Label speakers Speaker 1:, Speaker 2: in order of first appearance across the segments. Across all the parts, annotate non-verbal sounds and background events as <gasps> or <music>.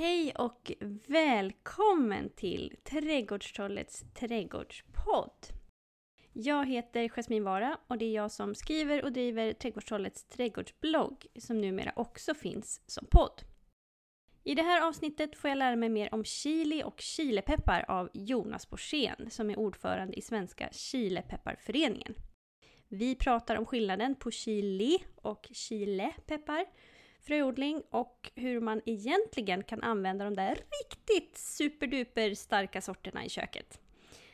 Speaker 1: Hej och välkommen till Trädgårdstrollets trädgårdspodd. Jag heter Jasmin Vara och det är jag som skriver och driver Trädgårdstrollets trädgårdsblogg som numera också finns som podd. I det här avsnittet får jag lära mig mer om chili och chilepeppar av Jonas Borssén som är ordförande i Svenska chilepepparföreningen. Vi pratar om skillnaden på chili och chilepeppar fröodling och hur man egentligen kan använda de där riktigt superduper starka sorterna i köket.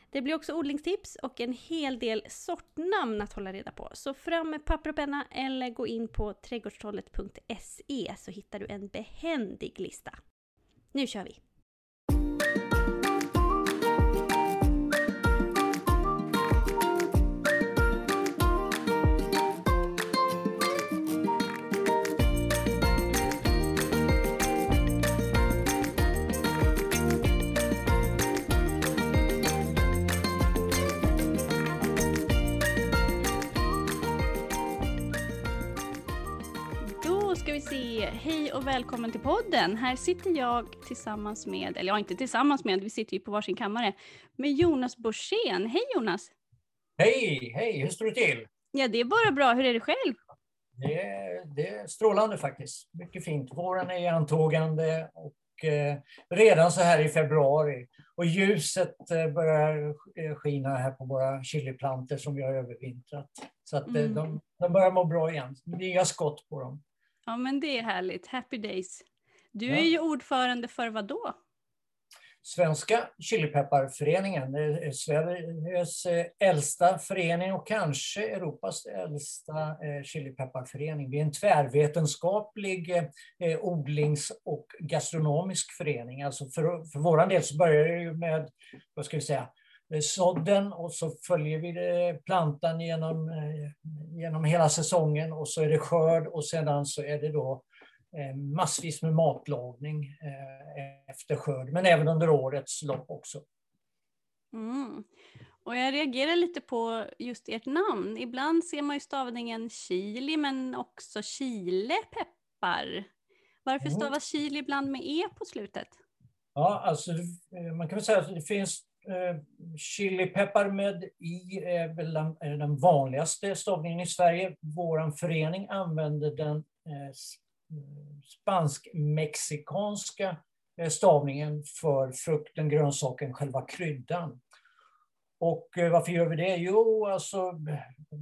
Speaker 1: Det blir också odlingstips och en hel del sortnamn att hålla reda på. Så fram med papper och penna eller gå in på trädgårdstrollet.se så hittar du en behändig lista. Nu kör vi! Hej och välkommen till podden. Här sitter jag tillsammans med, eller ja inte tillsammans med, vi sitter ju på varsin kammare, med Jonas Borssén. Hej Jonas!
Speaker 2: Hej, hej, hur står det till?
Speaker 1: Ja, det är bara bra. Hur är det själv?
Speaker 2: Det är, det är strålande faktiskt. Mycket fint. Våren är antågande och eh, redan så här i februari. Och ljuset eh, börjar eh, skina här på våra chiliplantor som vi har övervintrat. Så att eh,
Speaker 1: Mm.
Speaker 2: de, de börjar må bra igen. Nya skott på dem.
Speaker 1: Ja, men det är härligt. Happy days. Du
Speaker 2: Ja.
Speaker 1: är ju ordförande för vad då?
Speaker 2: Svenska chilipepparföreningen, Sveriges eh, äldsta förening och kanske Europas äldsta eh, chilipepparförening. Vi är en tvärvetenskaplig eh, odlings och gastronomisk förening. Alltså för, för vår del så börjar det ju med, vad ska vi säga, sådden och så följer vi det, plantan genom, eh, genom hela säsongen och så är det skörd och sedan så är det då eh, massvis med matlagning eh, efter skörd, men även under årets lopp också.
Speaker 1: Mm. Och jag reagerar lite på just ert namn. Ibland ser man ju stavningen chili, men också chilepeppar. Varför
Speaker 2: Mm.
Speaker 1: stavas chili ibland med e på slutet?
Speaker 2: Ja, alltså, eh, man kan väl säga att det finns Eh, chilipeppar med i är väl den, är den vanligaste stavningen i Sverige. Vår förening använder den eh, eh, spansk-mexikanska stavningen för frukten, grönsaken, själva kryddan. Och varför gör vi det? Jo, alltså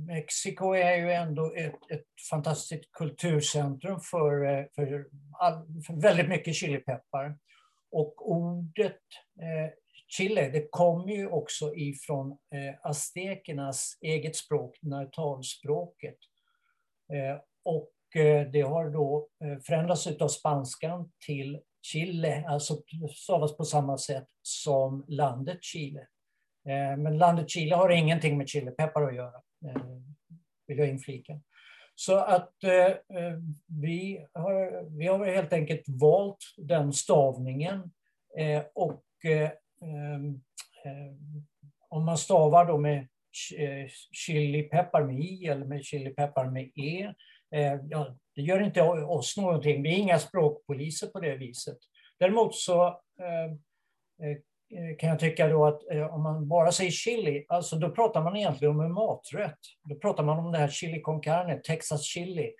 Speaker 2: Mexiko är ju ändå ett, ett fantastiskt kulturcentrum för, för, all, för väldigt mycket chilipeppar. Och ordet eh, chile, det kommer ju också ifrån eh, aztekernas eget språk, natalspråket. Eh, och eh, det har då eh, förändrats av spanskan till Chile, alltså stavas på samma sätt som landet Chile. Eh, men landet Chile har ingenting med chilipeppar att göra, eh, vill jag inflika. Så att eh, eh, vi, har, vi har helt enkelt valt den stavningen eh, och eh, Ehm, ehm, om man stavar då med eh, chilipeppar med i eller med chilipeppar med e, eh, ja, det gör inte oss någonting. Vi är inga språkpoliser på det viset. Däremot så ehm, eh, eh, kan jag tycka då att eh, om man bara säger chili, alltså då pratar man egentligen om en maträtt. Då pratar man om det här chili con carne, Texas chili.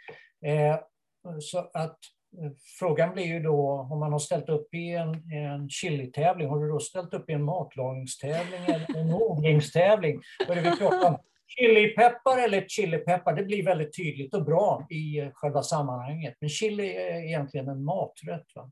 Speaker 2: Eh, så att frågan blir ju då om man har ställt upp i en, en chili-tävling, har du då ställt upp i en matlagningstävling eller en odlingstävling? Är det vi pratar om? Chilipeppar eller chilipeppar, det blir väldigt tydligt och bra i själva sammanhanget. Men chili är egentligen en maträtt. Va?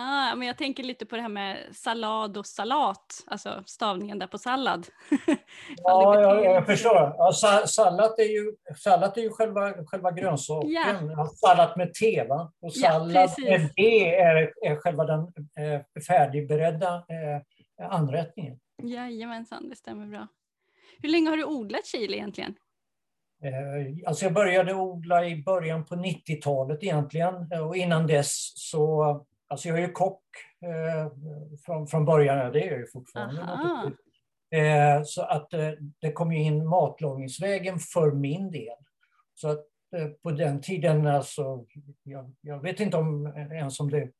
Speaker 1: Ah, men jag tänker lite på det här med sallad och salat, alltså stavningen där på sallad. <laughs>
Speaker 2: Ja,
Speaker 1: det
Speaker 2: jag, jag förstår. Ja, sa- sallad är ju, sallad är ju själva, själva grönsaken.
Speaker 1: Ja,
Speaker 2: Sallad med T, va? Och sallad
Speaker 1: precis.
Speaker 2: med D är, är själva den eh, färdigberedda eh, anrättningen.
Speaker 1: Jajamensan, det stämmer bra. Hur länge har du odlat chili egentligen?
Speaker 2: Eh, alltså jag började odla i början på 90-talet egentligen. Och innan dess så... Alltså jag är ju kock eh, från, från början, ja, det är jag ju fortfarande. Eh, så att eh, det kom ju in matlagningsvägen för min del. Så att eh, på den tiden, alltså, jag, jag vet inte om ens om det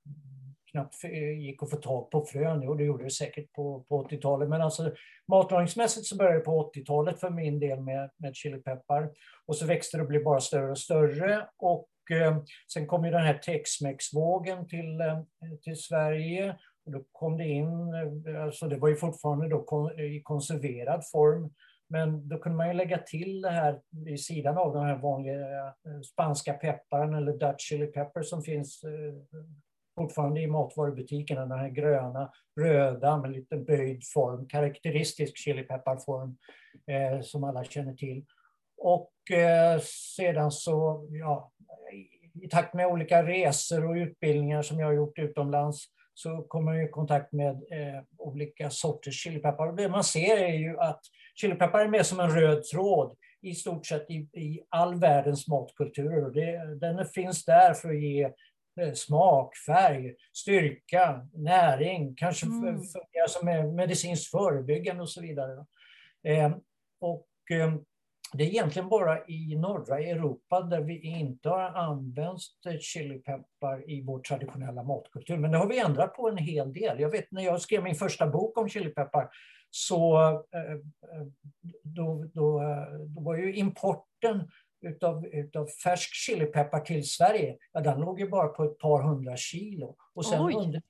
Speaker 2: knappt gick att få tag på frön. Och det gjorde det säkert på, på 80-talet. Men alltså matlagningsmässigt så började det på 80-talet för min del med, med chilipeppar. Och så växte det och blev bara större och större. Och eh, sen kom ju den här Tex-Mex-vågen till, eh, till Sverige. Och då kom det in, eh, alltså det var ju fortfarande då eh, i konserverad form. Men då kunde man ju lägga till det här vid sidan av den här vanliga spanska pepparen eller Dutch chili pepper som finns fortfarande i matvarubutikerna. Den här gröna, röda med lite böjd form, karaktäristisk chilipepparform eh, som alla känner till. Och eh, sedan så, ja, i takt med olika resor och utbildningar som jag har gjort utomlands så kommer jag i kontakt med eh, olika sorters chilipeppar. Och det man ser är ju att chilipeppar är med som en röd tråd i stort sett i, i all världens matkulturer. Det, den finns där för att ge eh, smak, färg, styrka, näring, kanske mm. som medicinskt förebyggande och så vidare. Eh, och det är egentligen bara i norra Europa där vi inte har använt chilipeppar i vår traditionella matkultur. Men det har vi ändrat på en hel del. Jag vet när jag skrev min första bok om chilipeppar så eh, eh, då, då, då var ju importen utav, utav färsk chilipeppar till Sverige, ja, den låg ju bara på ett par hundra kilo. Och sen under,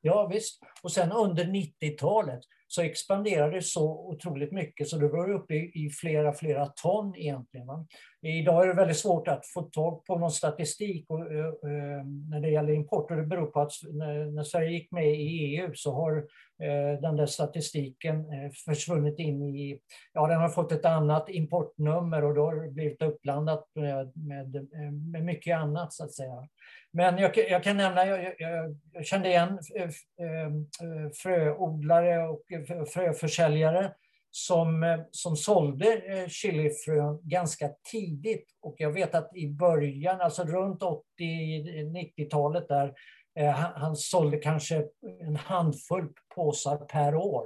Speaker 2: ja, visst. Och sen under 90-talet så expanderade det så otroligt mycket så det var uppe i, flera, flera ton egentligen. Idag är det väldigt svårt att få tag på någon statistik och, eh, eh, när det gäller import och det beror på att när, när Sverige gick med i EU så har eh, den där statistiken försvunnit in i, ja den har fått ett annat importnummer och då har det blivit uppblandat med, med, med mycket annat så att säga. Men jag, jag kan nämna, jag, jag, jag, kände igen fröodlare och fröförsäljare som, som sålde chilifrön ganska tidigt. Och jag vet att i början, alltså runt 80-90-talet där, han, han sålde kanske en handfull påsar per år.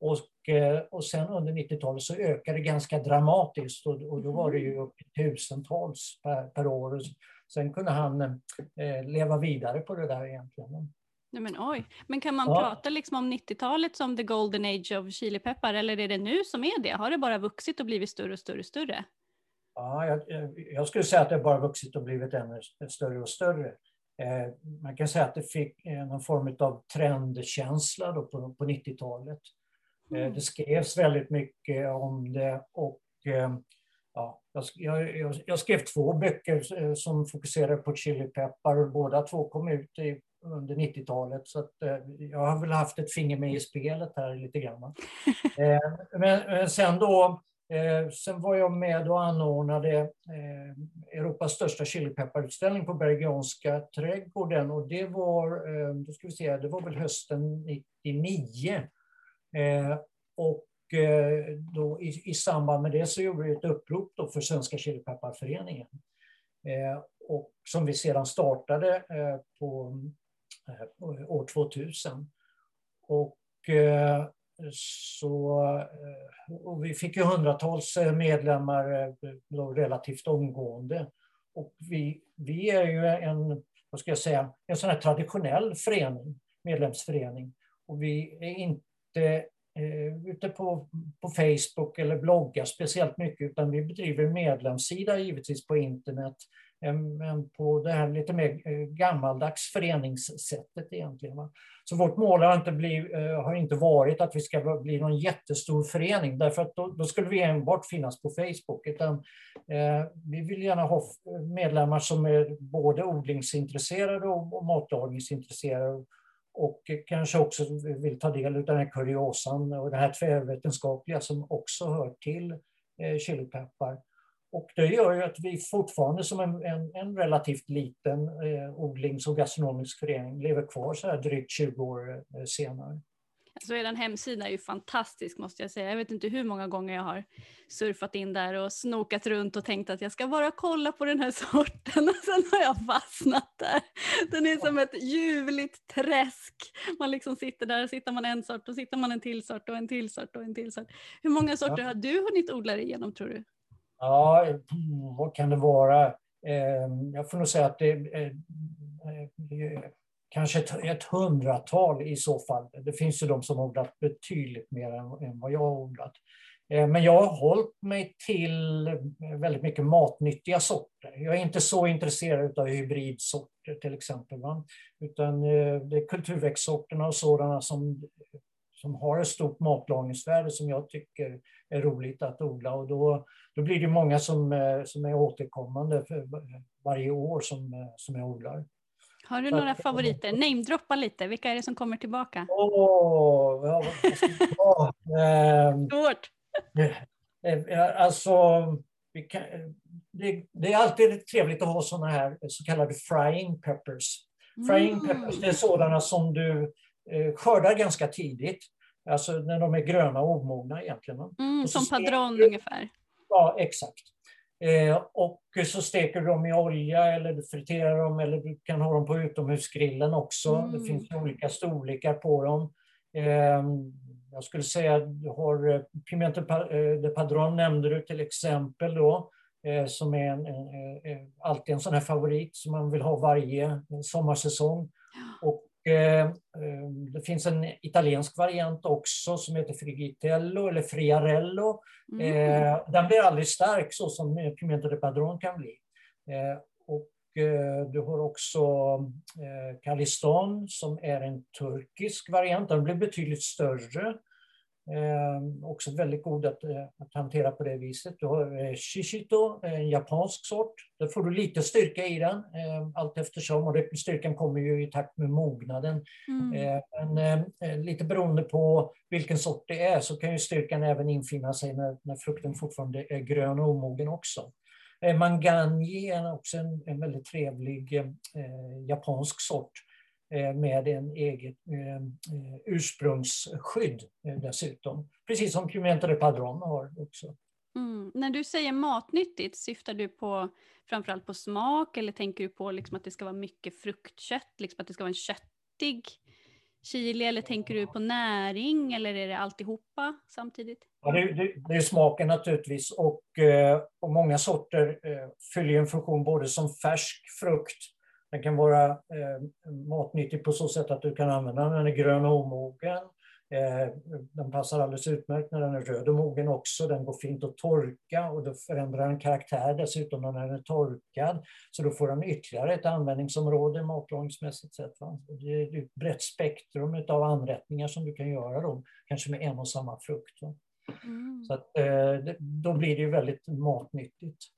Speaker 2: Och, och sen under 90-talet så ökade det ganska dramatiskt och, och då var det ju upp till tusentals per, per år. Sen kunde han eh, leva vidare på det där egentligen.
Speaker 1: Nej, men, oj. men kan man ja. prata liksom om 90-talet som the golden age of chilipeppar eller är det nu som är det? Har det bara vuxit och blivit större och större och större?
Speaker 2: Ja, jag, jag skulle säga att det bara vuxit och blivit ännu större och större. Eh, man kan säga att det fick någon form av trendkänsla då på, på 90-talet. Eh, mm. Det skrevs väldigt mycket om det och eh, ja, jag, jag, jag, skrev två böcker eh, som fokuserar på chilipeppar och båda två kom ut i, under 90-talet. Så att, eh, jag har väl haft ett finger med i spelet här lite grann. <laughs> eh, men, men, sen då, eh, sen var jag med och anordnade eh, Europas största chilipepparutställning på Bergianska trädgården och det var, eh, då ska vi se, det var väl hösten 99. och Eh, då i, i, samband med det så gjorde vi ett upprop då för Svenska Chilipepparföreningen. Eh, och som vi sedan startade eh, på eh, Eh, år 2000. Och, eh, så, eh, och vi fick ju hundratals medlemmar relativt omgående. Och vi, vi är ju en, vad ska jag säga, en sån här traditionell förening, medlemsförening. Och vi är inte eh, ute på, på Facebook eller bloggar speciellt mycket, utan vi bedriver medlemssida givetvis på internet, än på det här lite mer eh, gammaldags föreningssättet egentligen. Så vårt mål har inte, blivit, eh, har inte varit att vi ska bli någon jättestor förening, därför att då, då skulle vi enbart finnas på Facebook, utan eh, vi vill gärna ha eh, medlemmar som är både odlingsintresserade och, och matlagningsintresserade och kanske också vill ta del av den här kuriosan och det här tvärvetenskapliga som också hör till eh, chilipeppar. Och det gör ju att vi fortfarande som en, en, en relativt liten eh, odlings och gastronomisk förening lever kvar så här drygt 20 år eh, senare.
Speaker 1: Alltså er hemsida är ju fantastisk måste jag säga. Jag vet inte hur många gånger jag har surfat in där och snokat runt och tänkt att jag ska bara kolla på den här <laughs> sorten och sen har jag fastnat där. Den är som ett ljuvligt träsk. Man liksom sitter där, sitter man en sort och sitter man en till sort och en till sort och en till sort. Hur många sorter ja. har du hunnit odla dig igenom tror du?
Speaker 2: Ja, vad kan det vara? Ehm, jag får nog säga att det är kanske ett, ett hundratal i så fall. Det finns ju de som odlat betydligt mer än, än vad jag har odlat. Ehm, men jag har hållit mig till väldigt mycket matnyttiga sorter. Jag är inte så intresserad av hybridsorter till exempel. Va? Utan eh, det är kulturväxtsorterna och sådana som, som har ett stort matlagningsvärde som jag tycker är roligt att odla. Och då, då blir det många som, eh, som är återkommande varje år som, som jag odlar.
Speaker 1: Har du några favoriter? Namedroppa lite, vilka är det som kommer tillbaka?
Speaker 2: Åh, oh, ja, <laughs>
Speaker 1: ehm, Svårt.
Speaker 2: Eh, alltså, kan, det, det, är alltid trevligt att ha sådana här så kallade frying peppers. Frying mm. peppers det är sådana som du eh, skördar ganska tidigt. Alltså när de är gröna och omogna egentligen.
Speaker 1: Mm, som padron ungefär.
Speaker 2: Ja, exakt. Eh, och så steker du dem i olja eller friterar dem eller du kan ha dem på utomhusgrillen också. Mm. Det finns olika storlekar på dem. Eh, jag skulle säga att du har eh, Pimento eh, de Padron nämnde du till exempel då, eh, som är en, en, alltid en sån här favorit som man vill ha varje sommarsäsong. Och det finns en italiensk variant också som heter Frigitello eller Friarello. Mm. Den blir aldrig stark så som Pimento de Padron kan bli. Och du har också Kaliston som är en turkisk variant. Den blir betydligt större. Eh, också väldigt god att, eh, att, hantera på det viset. Du har eh, Shishito, en japansk sort. Där får du lite styrka i den eh, allt eftersom. Och det, styrkan kommer ju i takt med mognaden. Mm. Men lite beroende på vilken sort det är så kan ju styrkan även infinna sig när, när frukten fortfarande är grön och omogen också. Eh, Manganji är också en, en väldigt trevlig eh, japansk sort med en eget eh, eh, ursprungsskydd dessutom. Precis som Pimenta de Padron har också.
Speaker 1: Mm. När du säger matnyttigt, syftar du på framförallt på smak eller tänker du på liksom att det ska vara mycket fruktkött, liksom att det ska vara en köttig chili eller tänker du på näring eller är det alltihopa samtidigt?
Speaker 2: Ja, det, det, det är smaken naturligtvis och, och många sorter fyller en funktion både som färsk frukt den kan vara eh, matnyttig på så sätt att du kan använda den när den är grön och omogen. Eh, den passar alldeles utmärkt när den är röd och mogen också. Den går fint att torka och då förändrar den karaktär dessutom när den är torkad. Så då får den ytterligare ett användningsområde matlagningsmässigt sett. Va? Det är ett brett spektrum av anrättningar som du kan göra då, kanske med en och samma frukt. Mm. Så att, eh, då blir det ju väldigt matnyttigt.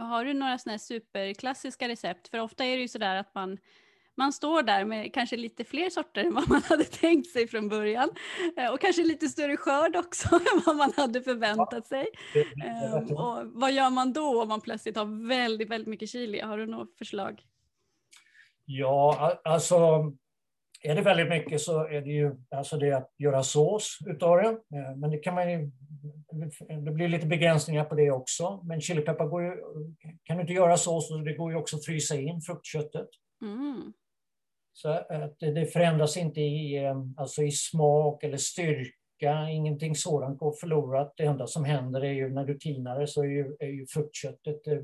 Speaker 1: Har du några sådana här superklassiska recept? För ofta är det ju sådär att man, man står där med kanske lite fler sorter än vad man hade tänkt sig från början. Eh, och kanske lite större skörd också <laughs> än vad man hade förväntat sig. Ehm, och vad gör man då om man plötsligt har väldigt, väldigt mycket chili? Har du något förslag?
Speaker 2: Ja, alltså är det väldigt mycket så är det ju alltså det att göra sås utav det. Eh, men det kan man ju, det blir lite begränsningar på det också. Men chilipeppar går ju, kan du inte göra sås och det går ju också att frysa in fruktköttet. Mm. Så att det förändras inte i, eh, alltså i smak eller styrka, ingenting sådant går förlorat. Det enda som händer är ju när du tinar det så är ju, är ju fruktköttet eh,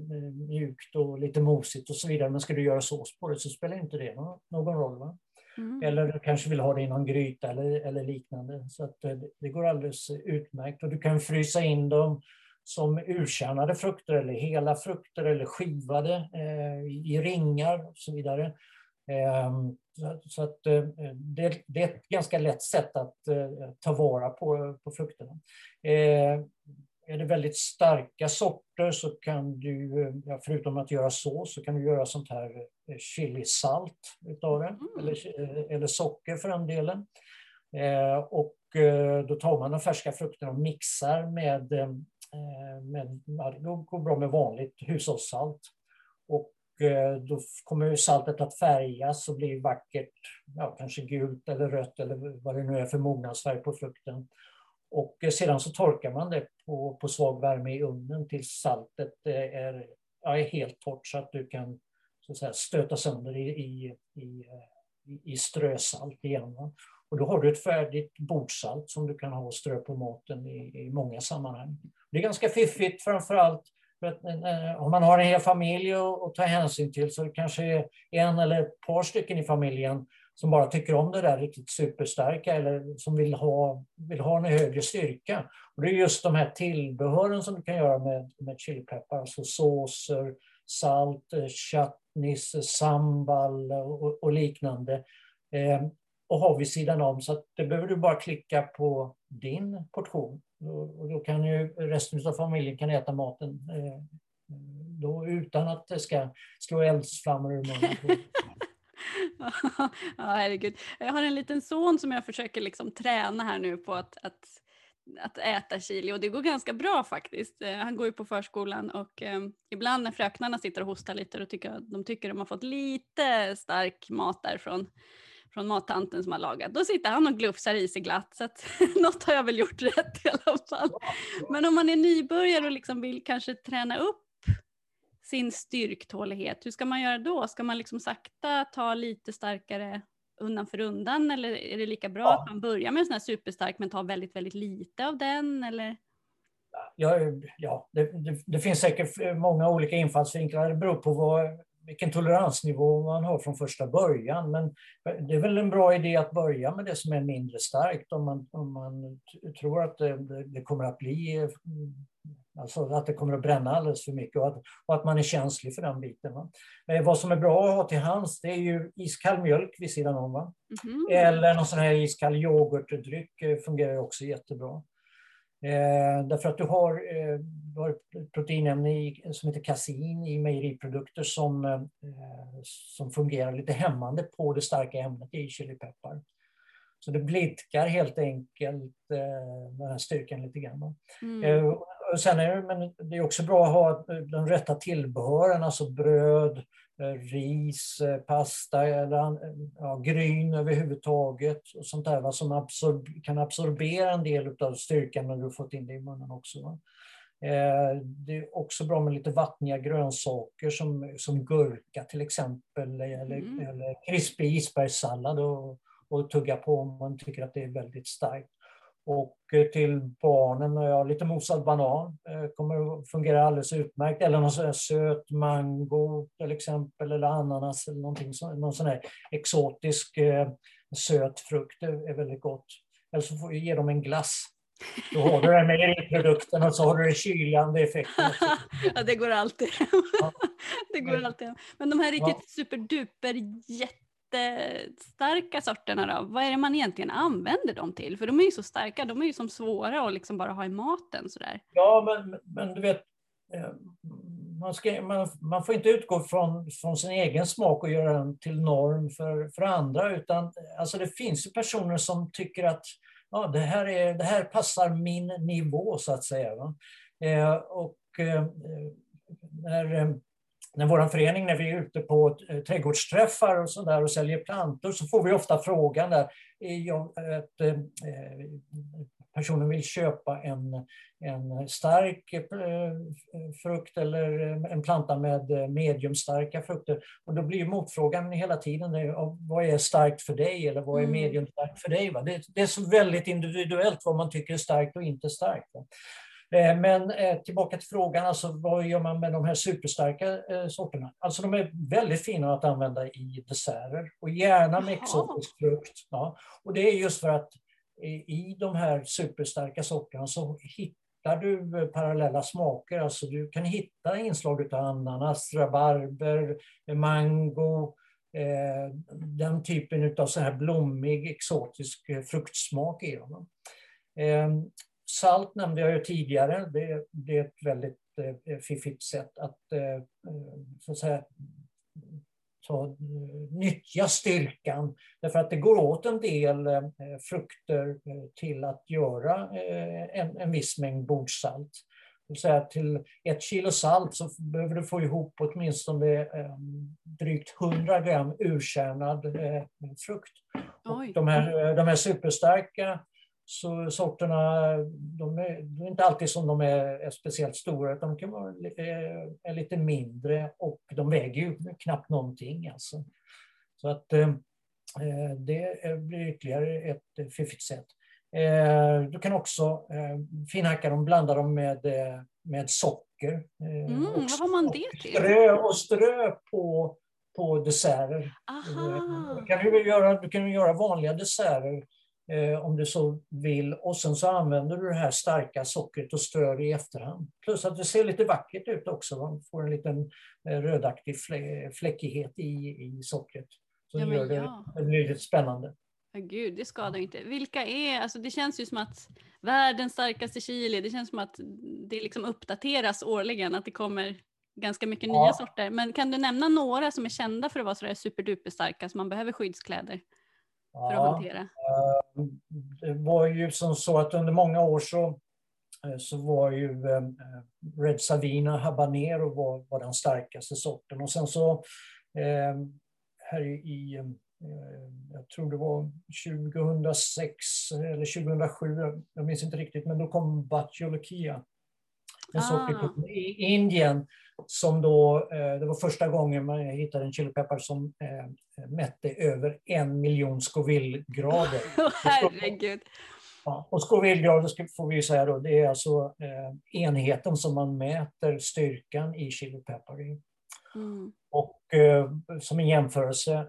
Speaker 2: mjukt och lite mosigt och så vidare. Men ska du göra sås på det så spelar inte det någon, någon roll. Va? Mm. Eller du kanske vill ha det i någon gryta eller, eller liknande. Så att eh, det, det går alldeles utmärkt. Och du kan frysa in dem som urkärnade frukter eller hela frukter eller skivade eh, i ringar och så vidare. Eh, så, att eh, det, det, är ett ganska lätt sätt att eh, ta vara på, på frukterna. Eh, är det väldigt starka sorter så kan du, eh, ja, förutom att göra sås, så kan du göra sånt här chilisalt utav det, mm. eller, eh, eller socker för den delen. Eh, och eh, då tar man de färska frukterna och mixar med, eh, med det går bra med vanligt hushållssalt. Och eh, då kommer saltet att färgas och bli vackert, ja, kanske gult eller rött eller vad det nu är för mognadsfärg på frukten. Och sedan så torkar man det på, på svag värme i ugnen tills saltet är, ja, är helt torrt så att du kan så att säga, stöta sönder i, i, i, eh, i strösalt igen. Och då har du ett färdigt bordsalt som du kan ha och strö på maten i, i många sammanhang. Det är ganska fiffigt framförallt För att, eh, eh om man har en hel familj att ta hänsyn till så det kanske är en eller ett par stycken i familjen som bara tycker om det där riktigt superstarka eller som vill ha, vill ha en högre styrka. Och det är just de här tillbehören som du kan göra med, med chilipeppar, alltså såser, salt, eh, kött, Nisse, sambal och, och liknande. Eh, och har vid sidan om. Så att det behöver du bara klicka på din portion. Och då kan ju resten av familjen kan äta maten eh, då utan att det ska slå eldsflammor ur munnen. <laughs>
Speaker 1: ja, herregud. Jag har en liten son som jag försöker liksom träna här nu på att, att, att äta chili och det går ganska bra faktiskt. Eh, han går ju på förskolan och eh, ibland när fröknarna sitter och hostar lite då tycker de tycker de har fått lite stark mat därifrån från mattanten som har lagat. Då sitter han och glufsar i sig glatt så att <laughs> något har jag väl gjort rätt i alla fall. Men om man är nybörjare och liksom vill kanske träna upp sin styrktålighet, hur ska man göra då? Ska man liksom sakta ta lite starkare undan för undan eller är det lika bra ja. att man börjar med en sån här superstark men tar väldigt, väldigt lite av den? Eller?
Speaker 2: Ja, ja det, det, det finns säkert många olika infallsvinklar. Det beror på vad, vilken toleransnivå man har från första början. Men det är väl en bra idé att börja med det som är mindre starkt om man, om man tror att det, det kommer att bli Alltså att det kommer att bränna alldeles för mycket och att, och att man är känslig för den biten. Va? Men vad som är bra att ha till hands det är ju iskall mjölk vid sidan om. Va? Mm. Eller någon sån här iskall yoghurtdryck eh, fungerar också jättebra. Eh, därför att du har, eh, du har ett proteinämne i, som heter kasein i mejeriprodukter som, eh, som fungerar lite hämmande på det starka ämnet i chilipeppar. Så det blidkar helt enkelt eh, den här styrkan lite grann. Mm. Sen är det, men det är också bra att ha de rätta tillbehören, alltså bröd, eh, ris, eh, pasta eller ja, gryn överhuvudtaget. Och sånt där va, som absorb kan absorbera en del av styrkan när du fått in det i munnen också. Va. Eh, det är också bra med lite vattniga grönsaker som, som gurka till exempel, eller, mm. eller krispig isbergssallad och, och tugga på om man tycker att det är väldigt starkt. Och till barnen, ja, lite mosad banan eh, kommer att fungera alldeles utmärkt. Eller någon sån söt mango till exempel, eller ananas eller någonting, någon sån här exotisk eh, söt frukt är, väldigt gott. Eller så får vi ge dem en glass. Då har du den mejeriprodukten och så har du den kylande effekten. <laughs>
Speaker 1: ja, det går alltid. <laughs> det går alltid. Men de här riktigt ja. superduper jätte jättestarka sorterna då, vad är det man egentligen använder dem till? För de är ju så starka, de är ju som svåra att liksom bara ha i maten sådär.
Speaker 2: Ja, men, men du vet, eh, man, ska, man, man, får inte utgå från, från sin egen smak och göra den till norm för, för andra, utan eh, alltså det finns ju personer som tycker att ja, det, här är, det här passar min nivå, så att säga. Eh, och eh, när eh, när vår förening, när vi är ute på eh, trädgårdsträffar och, så där och säljer plantor, så får vi ofta frågan där, att eh, personen vill köpa en, en stark eh, frukt eller en planta med mediumstarka frukter. Och då blir motfrågan hela tiden, vad är starkt för dig eller vad är mm. mediumstarkt för dig? Det, det, är så väldigt individuellt vad man tycker är starkt och inte starkt. Eh, men eh, tillbaka till frågan, alltså, vad gör man med de här superstarka eh, sorterna? Alltså de är väldigt fina att använda i desserter och gärna med exotisk frukt. Ja. Och det är just för att i de här superstarka sorterna så hittar du parallella smaker. Alltså du kan hitta inslag av ananas, rabarber, mango, den typen av så här blommig exotisk fruktsmak i dem. Salt nämnde jag ju tidigare. Det, det är ett väldigt eh, fiffigt sätt att, eh, så att säga, ta, nyttja styrkan. Därför att det går åt en del eh, frukter eh, till att göra eh, en, en viss mängd bordsalt. säga till ett kilo salt så behöver du få ihop åtminstone eh, drygt 100 gram urkärnad eh, frukt. de, här, de här superstarka så sorterna, de är, de är, inte alltid som de är, är speciellt stora, de kan vara är, lite mindre och de väger ju knappt någonting. Alltså. Så att eh, det blir ytterligare ett fiffigt sätt. Eh, du kan också eh, finhacka dem, blanda dem med, med socker. Eh,
Speaker 1: Mm,
Speaker 2: och
Speaker 1: vad har man det till?
Speaker 2: Strö, och strö på, på desserter.
Speaker 1: Aha!
Speaker 2: Du kan ju göra, du kan ju göra vanliga desserter eh, om du så vill och sen så använder du det här starka sockret och strör i efterhand. Plus att det ser lite vackert ut också. Man får en liten eh, rödaktig flä, fläckighet i, i sockret. Så
Speaker 1: Ja,
Speaker 2: det gör det,
Speaker 1: ja.
Speaker 2: det lite spännande.
Speaker 1: Ja, gud, det skadar inte. Vilka är, alltså det känns ju som att världens starkaste chili, det känns som att det liksom uppdateras årligen, att det kommer ganska mycket
Speaker 2: Ja.
Speaker 1: nya sorter. Men kan du nämna några som är kända för att vara sådär superduper starka som man behöver skyddskläder för att
Speaker 2: Ja.
Speaker 1: hantera?
Speaker 2: Det var ju som så att under många år så, eh, så var ju eh, Red Savina Habanero var, var den starkaste sorten. Och sen så eh, här i, eh, jag tror det var 2006 eller 2007, jag- minns inte riktigt, men då kom Bacciolochia. En sort
Speaker 1: Ah.
Speaker 2: ifrån i Indien som då, eh, det var första gången man hittade en chilipeppar som eh, mätte över en miljon Scoville-grader. <laughs>
Speaker 1: Herregud.
Speaker 2: Ja, och Scoville-grader får vi säga då, det är alltså eh, enheten som man mäter styrkan i chilipeppar i.
Speaker 1: Mm.
Speaker 2: Och som en jämförelse,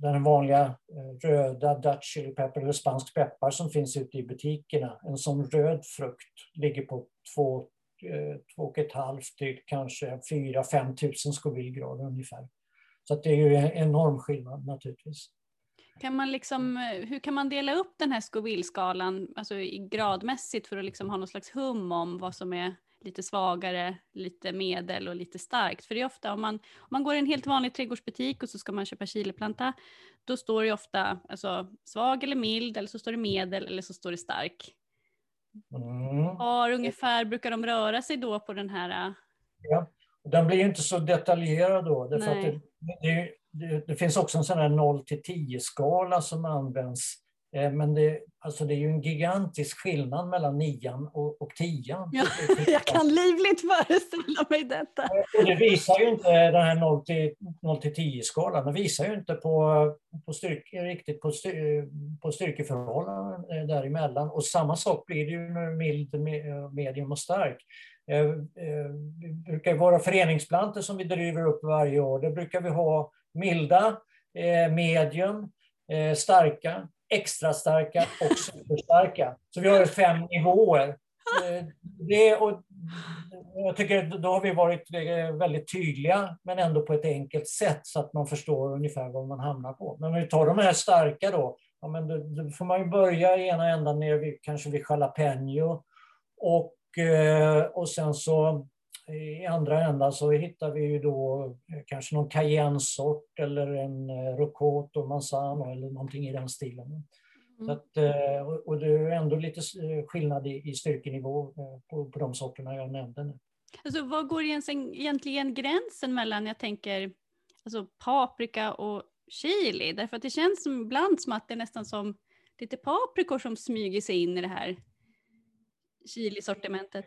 Speaker 2: den vanliga röda Dutch chili pepper eller spansk peppar som finns ute i butikerna, en sån röd frukt ligger på två, eh, Eh, två och ett halvt till kanske 4-5 tusen Scoville-grader ungefär. Så att det är ju en enorm skillnad naturligtvis.
Speaker 1: Kan man liksom, eh, hur kan man dela upp den här Scoville-skalan alltså gradmässigt för att liksom ha någon slags hum om vad som är lite svagare, lite medel och lite starkt? För det är ofta om man, om man går i en helt vanlig trädgårdsbutik och så ska man köpa chileplanta. då står det ofta alltså, svag eller mild, eller så står det medel eller så står det stark.
Speaker 2: Mm.
Speaker 1: Var ungefär brukar de röra sig då på den här? äh,
Speaker 2: Ja. Den blir ju inte så detaljerad då. Det, det, det, det finns också en sån här 0 till 10-skala som används. Eh, Men det, alltså det är ju en gigantisk skillnad mellan nian och, och tian.
Speaker 1: Ja, <laughs> Jag kan livligt föreställa mig detta.
Speaker 2: Och det visar ju inte den här 0 till, 0 till 10-skalan. Det visar ju inte på, på styrk, riktigt på, styr, på styrkeförhållanden eh, däremellan. Och samma sak blir det ju med mild, me- medium och stark. Eh, eh, Det brukar vara föreningsplantor som vi driver upp varje år. Det brukar vi ha milda, eh, medium, eh, starka, extra starka och superstarka. Så vi har fem nivåer. Eh, det, och jag tycker då har vi varit eh, väldigt tydliga, men ändå på ett enkelt sätt så att man förstår ungefär vad man hamnar på. Men om vi tar de här starka då, ja, men då, då får man ju börja i ena ändan ner vid, kanske vid jalapeno och, eh, och sen så i andra ändan så hittar vi ju då eh, kanske någon cayenne-sort eller en eh, rocoto manzano eller någonting i den stilen. Så
Speaker 1: Mm.
Speaker 2: att, eh, och det är ändå lite skillnad i, i styrkenivå på, på de sorterna jag nämnde nu.
Speaker 1: Alltså, vad går egentligen gränsen mellan, jag tänker, alltså paprika och chili? Därför att det känns som, ibland som att det är nästan som lite paprikor som smyger sig in i det här chilisortimentet.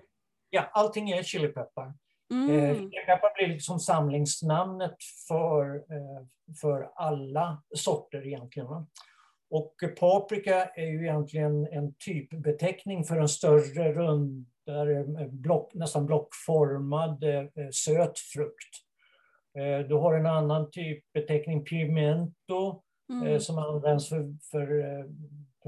Speaker 2: Ja, allting är chilipeppar. Eh,
Speaker 1: Mm.
Speaker 2: Chilipeppar blir liksom samlingsnamnet för, eh, för alla sorter egentligen. Va? Och paprika är ju egentligen en typbeteckning för en större, rundare, eh, block, nästan blockformad eh, söt frukt. Eh, Du har en annan typbeteckning, pimento, eh,
Speaker 1: Mm.
Speaker 2: som används för, eh, för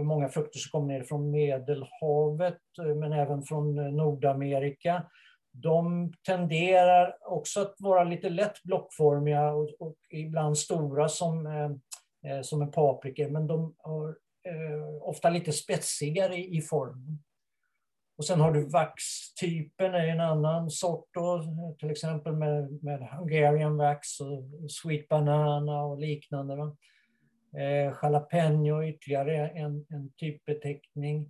Speaker 2: många frukter som kommer ner från Medelhavet, eh, men även från eh, Nordamerika. De tenderar också att vara lite lätt blockformiga och, och ibland stora som, eh, eh som en paprika, men de är eh, ofta lite spetsigare i, i formen. Och sen har du vaxtypen, är en annan sort då, till exempel med, med Hungarian wax och sweet banana och liknande. Va? Eh, jalapeno ytterligare en, en typbeteckning.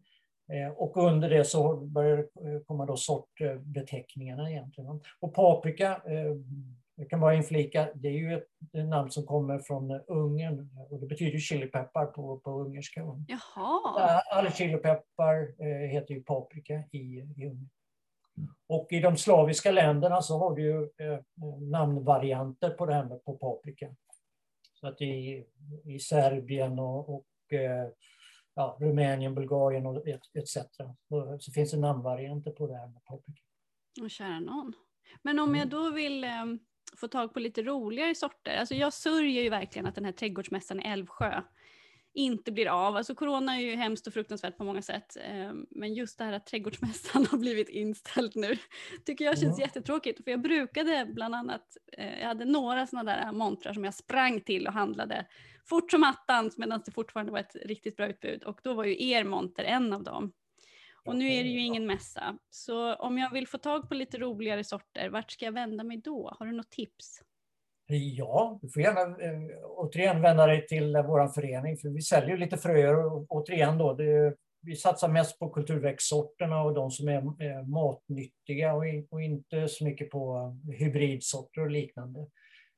Speaker 2: Eh, och under det så börjar det eh, komma då sortbeteckningarna egentligen. Och paprika, eh, jag kan bara inflika, det är ju ett, namn som kommer från Ungern och det betyder chilipeppar på, på ungerska.
Speaker 1: Jaha.
Speaker 2: All chilipeppar eh, heter ju paprika i, i Ungern. Och i de slaviska länderna så har du ju eh, namnvarianter på det här med på paprika. Så att i, i Serbien och, och eh, ja, Rumänien, Bulgarien och et, etc. Så, så finns det namnvarianter på det här med paprika.
Speaker 1: Och kära någon. Men om jag mm. då vill um, få tag på lite roligare sorter, alltså jag sörjer ju verkligen att den här trädgårdsmässan i Älvsjö inte blir av. Alltså corona är ju hemskt och fruktansvärt på många sätt. Ehm, men just det här att trädgårdsmässan <laughs> har blivit inställd nu tycker jag känns mm. jättetråkigt. För jag brukade bland annat, eh, jag hade några sådana där montrar som jag sprang till och handlade fort som attans medan det fortfarande var ett riktigt bra utbud. Och då var ju er monter en av dem. Och nu är det ju ingen mässa. Så om jag vill få tag på lite roligare sorter, vart ska jag vända mig då? Har du något tips?
Speaker 2: Ja, du får gärna eh, återigen vända dig till eh, vår förening, för vi säljer lite fröer. Och, återigen då, det, vi satsar mest på kulturväxtsorterna och de som är eh, matnyttiga och, in, och, inte så mycket på hybridsorter och liknande.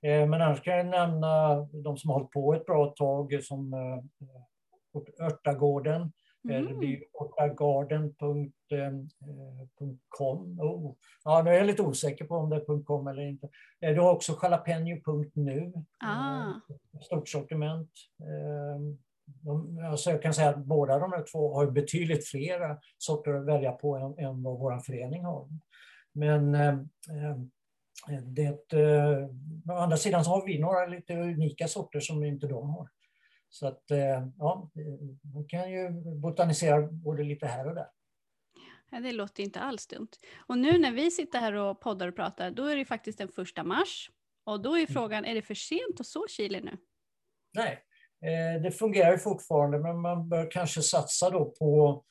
Speaker 2: Eh, men annars kan jag nämna de som har hållit på ett bra tag som eh, Örtagården, Mm. Det blir ortagarden.com. Oh. Ja, nu är jag lite osäker på om det är .com eller inte. Du har också jalapeno.nu. Ah. Stort sortiment. Alltså jag kan säga att båda de här två har betydligt fler sorter att välja på än, än vad vår förening har. Men det, å andra sidan så har vi några lite unika sorter som inte de har. Så att eh, ja, man kan ju botanisera både lite här och där.
Speaker 1: Ja, det låter inte alls dumt. Och nu när vi sitter här och poddar och pratar, då är det faktiskt den första mars. Och då är mm. frågan, är det för sent att så chili nu?
Speaker 2: Nej, eh, det fungerar fortfarande, men man bör kanske satsa då på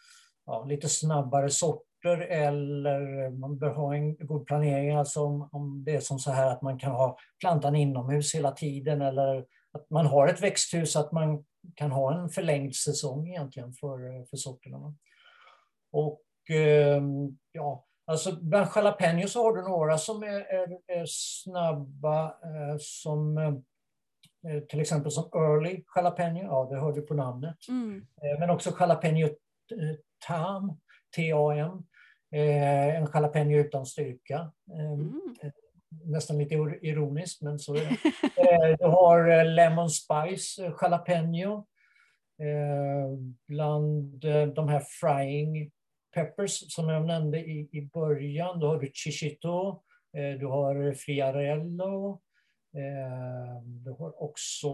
Speaker 2: ja, lite snabbare sorter eller man bör ha en god planering. Alltså om, om det är som så här att man kan ha plantan inomhus hela tiden eller att man har ett växthus, att man kan ha en förlängd säsong egentligen för, för sorterna. Och ehm, ja, alltså bland jalapeno så har du några som är, är, är snabba, eh, som eh, till exempel som early jalapeno, ja det hör du på namnet. Mm. Eh, men också jalapeno tam, T-A-M, en jalapeno utan styrka. Ehm, mm nästan lite ironiskt, men så är det. <laughs> Eh, du har eh, Lemon Spice eh, Jalapeno. Bland de här frying peppers som jag nämnde i, i början, då har du Chichito, du har Friarello, du har också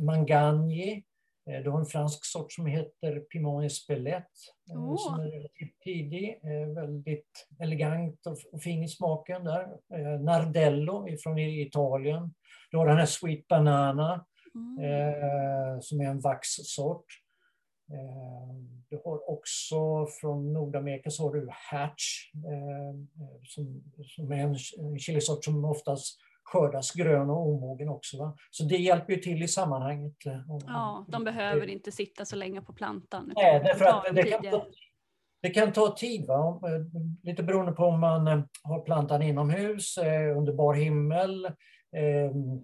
Speaker 2: Mangani, Eh, du har en fransk sort som heter Piment Espelette oh. som är relativt tidig, eh, väldigt elegant och fin i smaken där. Nardello från Italien. Du har den här Sweet Banana mm. som är en vaxsort. Du har också från Nordamerika så har du Hatch som, som är en chilisort som oftast skördas grön och omogen också. Va? Så det hjälper ju till i sammanhanget. Eh,
Speaker 1: ja, de behöver inte sitta så länge på plantan.
Speaker 2: Nej, därför att det kan, ta, det kan ta tid. Va? Eh, lite beroende på om man eh, har plantan inomhus, under bar himmel,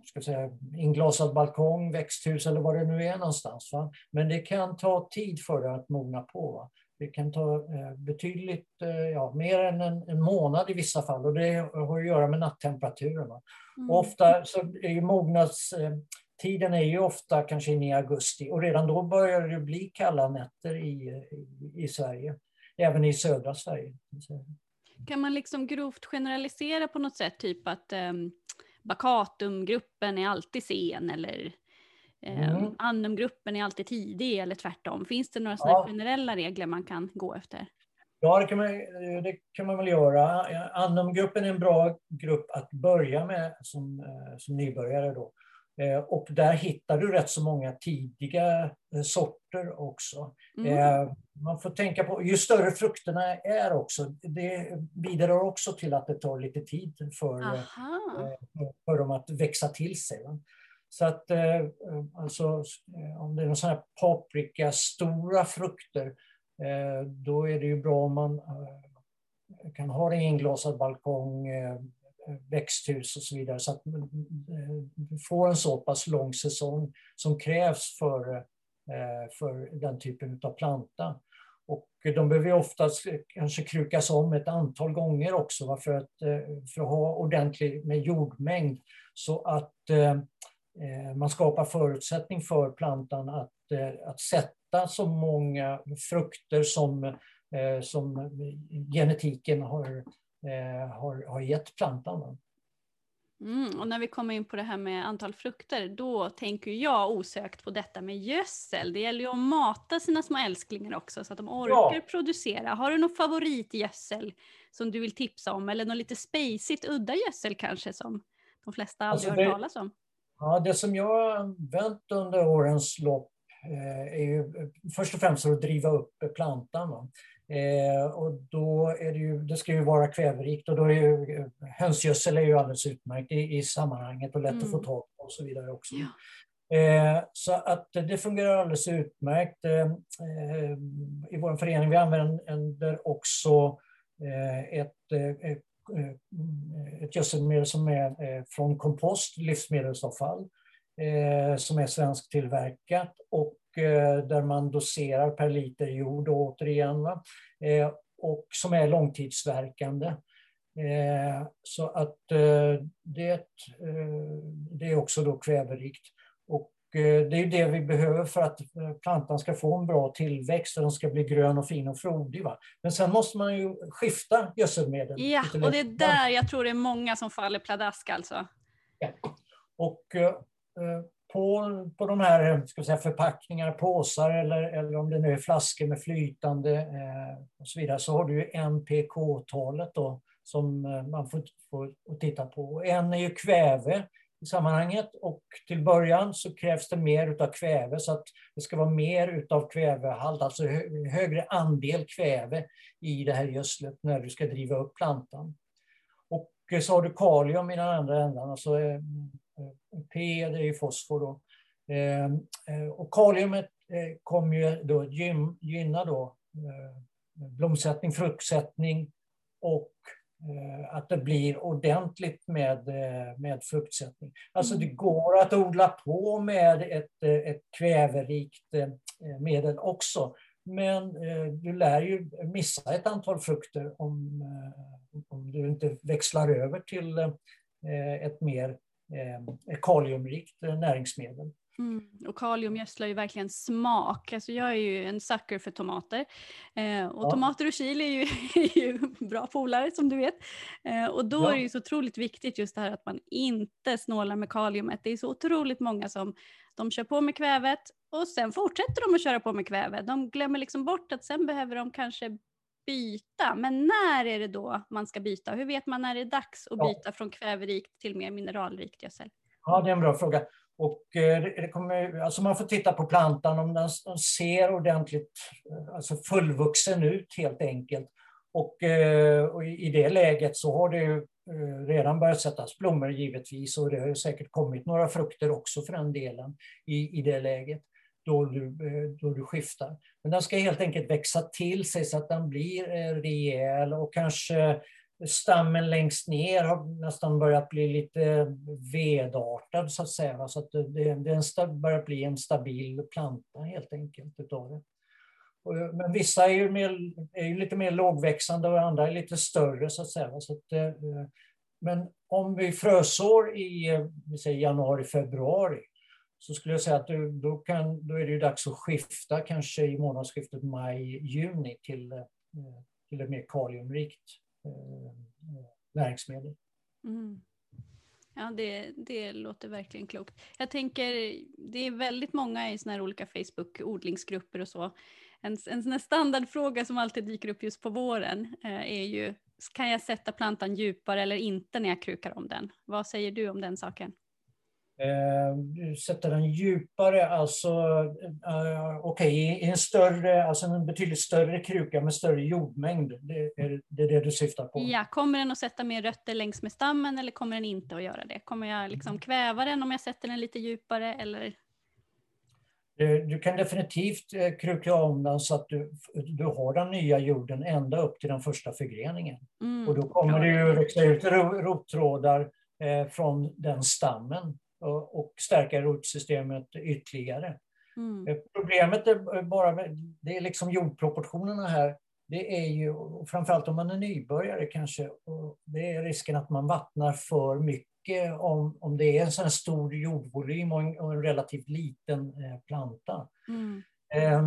Speaker 2: ska säga, inglasad balkong, växthus eller vad det nu är någonstans. Va? Men det kan ta tid för det att mogna på. Va? Det kan ta eh, betydligt, eh, ja, mer än en, en, månad i vissa fall och det har att göra med nattemperaturen. Mm. ofta så är ju mognadstiden är ju ofta kanske in i augusti och redan då börjar det bli kalla nätter i, i, i Sverige, även i södra Sverige.
Speaker 1: Kan man liksom grovt generalisera på något sätt, typ att um, Bakatumgruppen är alltid sen eller Mm. Um, Annumgruppen är alltid tidig eller tvärtom. Finns det några ja. generella regler man kan gå efter?
Speaker 2: Ja, det kan man, det kan man väl göra. Annumgruppen är en bra grupp att börja med som, eh, som nybörjare. Då. Eh, och där hittar du rätt så många tidiga eh, sorter också. Mm. Man får tänka på, ju större frukterna är också, det bidrar också till att det tar lite tid för, för dem att växa till sig. Så att eh, eh alltså, eh, om det är någon sån här paprika, stora frukter, eh, då är det ju bra om man eh, kan ha en inglasad balkong, växthus och så vidare, så att du får en så pass lång säsong som krävs för, för den typen av planta. Och de behöver oftast kanske krukas om ett antal gånger också för att, för att ha ordentligt med jordmängd så att Eh, man skapar förutsättning för plantan att, eh, att sätta så många frukter som, eh, som genetiken har har, har gett plantan.
Speaker 1: Mm, och när vi kommer in på det här med antal frukter, då tänker jag osökt på detta med gödsel. Det gäller ju att mata sina små älsklingar också så att de orkar ja. producera. Har du någon favoritgödsel som du vill tipsa om? Eller något lite spacigt, udda gödsel kanske som de flesta aldrig alltså det, hört talas om?
Speaker 2: Ja, det som jag har använt under årens lopp eh, är ju eh, först och främst för att driva upp plantan. Eh, och då är det ju, det ska ju vara kväverikt och då är ju hönsgödsel är ju alldeles utmärkt i, i sammanhanget och lätt mm. att få mm. tag på och så vidare också. Ja. Eh, så att det fungerar alldeles utmärkt. Eh, I vår förening vi använder också ett, Eh, ett, gödselmedel som är eh, från kompost, livsmedelsavfall, eh, som är svensktillverkat och där man doserar per liter jord återigen. Va? Och som är långtidsverkande. Så att det, det är också då kväverikt. Och det är det vi behöver för att plantan ska få en bra tillväxt och den ska bli grön och fin och frodig. Va? Men sen måste man ju skifta gödselmedel.
Speaker 1: Ja, och det är där jag tror det är många som faller pladask alltså.
Speaker 2: Ja. Och på, på de här ska säga, förpackningar, påsar eller, eller om det nu är flaskor med flytande eh, och så vidare, så har du NPK-talet då som eh, man får, får titta på. En är ju kväve i sammanhanget och till början så krävs det mer utav kväve så att det ska vara mer utav kvävehalt, alltså högre andel kväve i det här gödslet när du ska driva upp plantan. Och eh, så har du kalium i den andra ändan, alltså eh, eh, P det är ju fosfor. Då. Ehm, och kaliumet kommer ju då gynna då blomsättning, fruktsättning och att det blir ordentligt med, med fruktsättning. Alltså det mm. går att odla på med ett, ett kväverikt medel också. Men du lär ju missa ett antal frukter om, om du inte växlar över till ett mer eh, kaliumrikt eh, näringsmedel.
Speaker 1: Mm. Och kalium gödslar ju verkligen smak. Alltså jag är ju en sucker för tomater. Eh, och ja. tomater och chili är ju, <laughs> är ju bra polare som du vet. Eh, och då ja. är det ju så otroligt viktigt just det här att man inte snålar med kaliumet. Det är så otroligt många som de kör på med kvävet och sen fortsätter de att köra på med kväve. De glömmer liksom bort att sen behöver de kanske byta. Men när är det då man ska byta? Hur vet man när det är dags att byta ja. från kväverikt till mer mineralrikt gödsel?
Speaker 2: Ja, det är en bra fråga. Och eh, det kommer, alltså man får titta på plantan om den ser ordentligt eh, alltså fullvuxen ut helt enkelt. Och, eh, och i det läget så har det redan börjat sättas blommor givetvis och det har säkert kommit några frukter också för den delen i, i det läget då du, då du skiftar. Men den ska helt enkelt växa till sig så att den blir rejäl och kanske stammen längst ner har nästan börjat bli lite vedartad så att säga. Så att det, det börjar bli en stabil planta helt enkelt utav det. Men vissa är ju, mer, är ju lite mer lågväxande och andra är lite större så att säga. Så att, eh, men om vi frösår i eh, vi säger januari, februari så skulle jag säga att du, då, kan, då är det ju dags att skifta kanske i månadsskiftet maj-juni till, eh, till ett mer kaliumrikt Eh, näringsmedel. Mm.
Speaker 1: Ja, det, det låter verkligen klokt. Jag tänker, det är väldigt många i sådana här olika Facebook-odlingsgrupper och så. En, en sån standardfråga som alltid dyker upp just på våren eh, är ju, kan jag sätta plantan djupare eller inte när jag krukar om den? Vad säger du om den saken?
Speaker 2: Eh, sätta den djupare, alltså eh, okej, okay, i en större, alltså en betydligt större kruka med större jordmängd. Det är det, är det du syftar på?
Speaker 1: Ja, kommer den att sätta mer rötter längs med stammen eller kommer den inte att göra det? Kommer jag liksom kväva den om jag sätter den lite djupare eller?
Speaker 2: Du, du kan definitivt eh, kruka om den så att du, du har den nya jorden ända upp till den första förgreningen. Mm, och då kommer det ju växa ut rottrådar eh, från den stammen och stärka rotsystemet ytterligare. Mm. Eh, problemet är bara det är liksom jordproportionerna här. Det är ju, framförallt om man är nybörjare kanske, det är risken att man vattnar för mycket om, om det är en sån stor jordvolym och en, och en relativt liten eh, planta. Mm. Eh,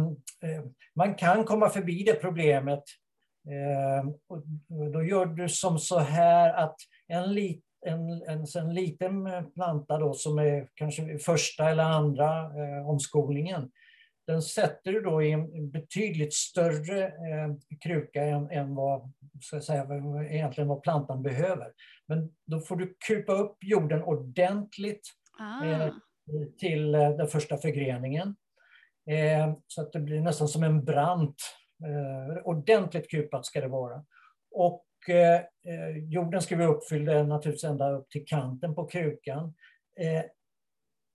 Speaker 2: eh, man kan komma förbi det problemet Eh, då gör du som så här att en, lit, en, en, en liten planta då som är kanske första eller andra eh, omskolningen, den sätter du då i en betydligt större eh, kruka än, än vad, ska säga, egentligen vad plantan behöver. Men då får du kupa upp jorden ordentligt ah. eh, till eh, den första förgreningen. Eh, så att det blir nästan som en brant. Eh, ordentligt kupat ska det vara. Och eh, jorden ska vara uppfylld naturligtvis ända upp till kanten på krukan eh,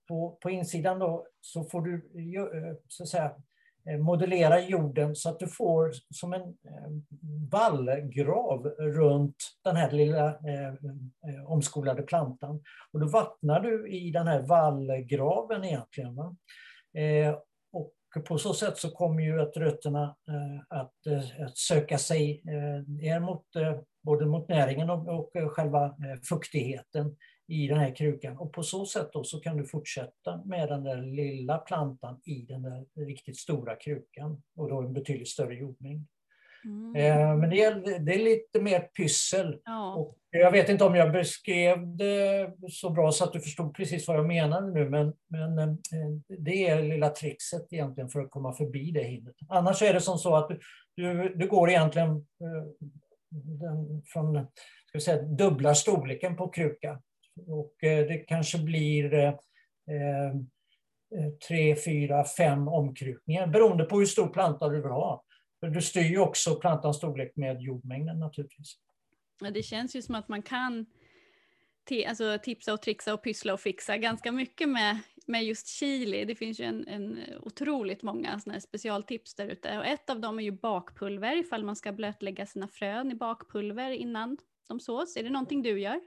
Speaker 2: på, på insidan då, så får du eh, så att säga, eh, modellera jorden så att du får som en vallgrav runt den här lilla eh, omskolade plantan. Och då vattnar du i den här vallgraven egentligen. Va? Eh, och på så sätt så kommer ju att rötterna eh, att, eh, att, söka sig eh, ner mot både mot näringen och, och själva fuktigheten i den här krukan. Och på så sätt då så kan du fortsätta med den där lilla plantan i den där riktigt stora krukan och då en betydligt större jordmängd. Mm. Eh, men det är, det är, lite mer pyssel. Ja. Och jag vet inte om jag beskrev det så bra så att du förstod precis vad jag menade nu, men, men eh, det är lilla trixet egentligen för att komma förbi det hindret. Annars är det som så att du, du går egentligen eh, den, från ska vi säga, dubbla storleken på kruka och det kanske blir eh, tre, fyra, fem omkrukningar beroende på hur stor planta du vill ha. Du styr ju också plantans storlek med jordmängden naturligtvis.
Speaker 1: Ja, det känns ju som att man kan alltså, tipsa och trixa och pyssla och fixa ganska mycket med, med just chili. Det finns ju en, en otroligt många såna specialtips där ute. Och ett av dem är ju bakpulver ifall man ska blötlägga sina frön i bakpulver innan de sås. Är det någonting du gör?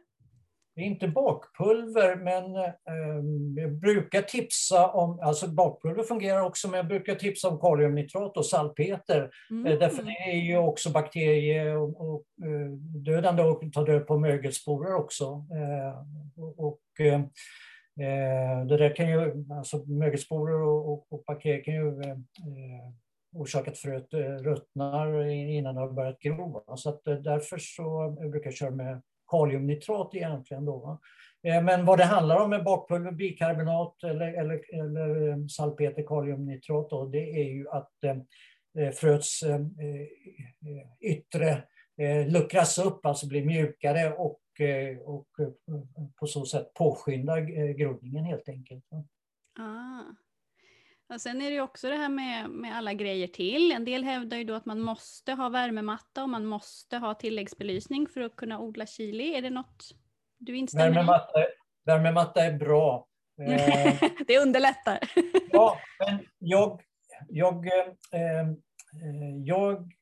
Speaker 2: Det är inte bakpulver, men eh, jag brukar tipsa om, alltså bakpulver fungerar också, men jag brukar tipsa om kaliumnitrat och salpeter. Mm. Eh, därför det är ju också bakterie och, och eh, dödande och tar död på mögelsporer också. Eh, och, eh, det där kan ju, alltså mögelsporer och, och, och bakterier kan ju eh, orsaka att fröet ruttnar innan det har börjat gro. Så att därför så brukar jag köra med kaliumnitrat egentligen. Då, va? Eh, men vad det handlar om med bakpulver, bikarbonat eller, eller, eller eh, salpeter, kaliumnitrat, då, det är ju att eh, eh fröets eh, eh yttre eh, luckras upp, alltså blir mjukare och, och på så sätt påskyndar groddningen helt enkelt.
Speaker 1: Ah. Och sen är det också det här med, med alla grejer till. En del hävdar ju då att man måste ha värmematta och man måste ha tilläggsbelysning för att kunna odla chili. Är det något du instämmer
Speaker 2: värmematta, i? Värmematta är bra. <laughs>
Speaker 1: Eh, det underlättar.
Speaker 2: ja, men jag, jag, eh, eh jag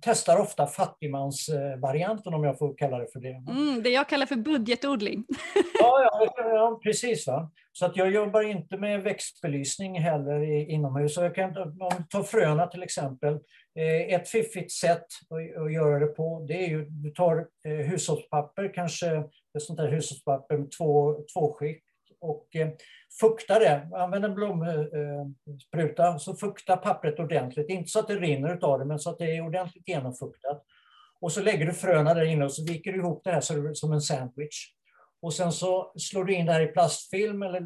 Speaker 2: testar ofta fattigmansvarianten om jag får kalla det för det.
Speaker 1: Mm, det jag kallar för budgetodling. <laughs>
Speaker 2: ja, ja, precis. Va? Så att jag jobbar inte med växtbelysning heller inomhus. Så jag kan, tar fröna till exempel. Eh, ett fiffigt sätt att göra det på det är ju du tar eh, hushållspapper, kanske ett sånt där hushållspapper med två, två skikt och eh, fukta det. Använd en blomspruta, eh, eh så fukta pappret ordentligt. Inte så att det rinner av det, men så att det är ordentligt genomfuktat. Och så lägger du fröna där inne och så viker du ihop det här som en sandwich. Och sen så slår du in det här i plastfilm eller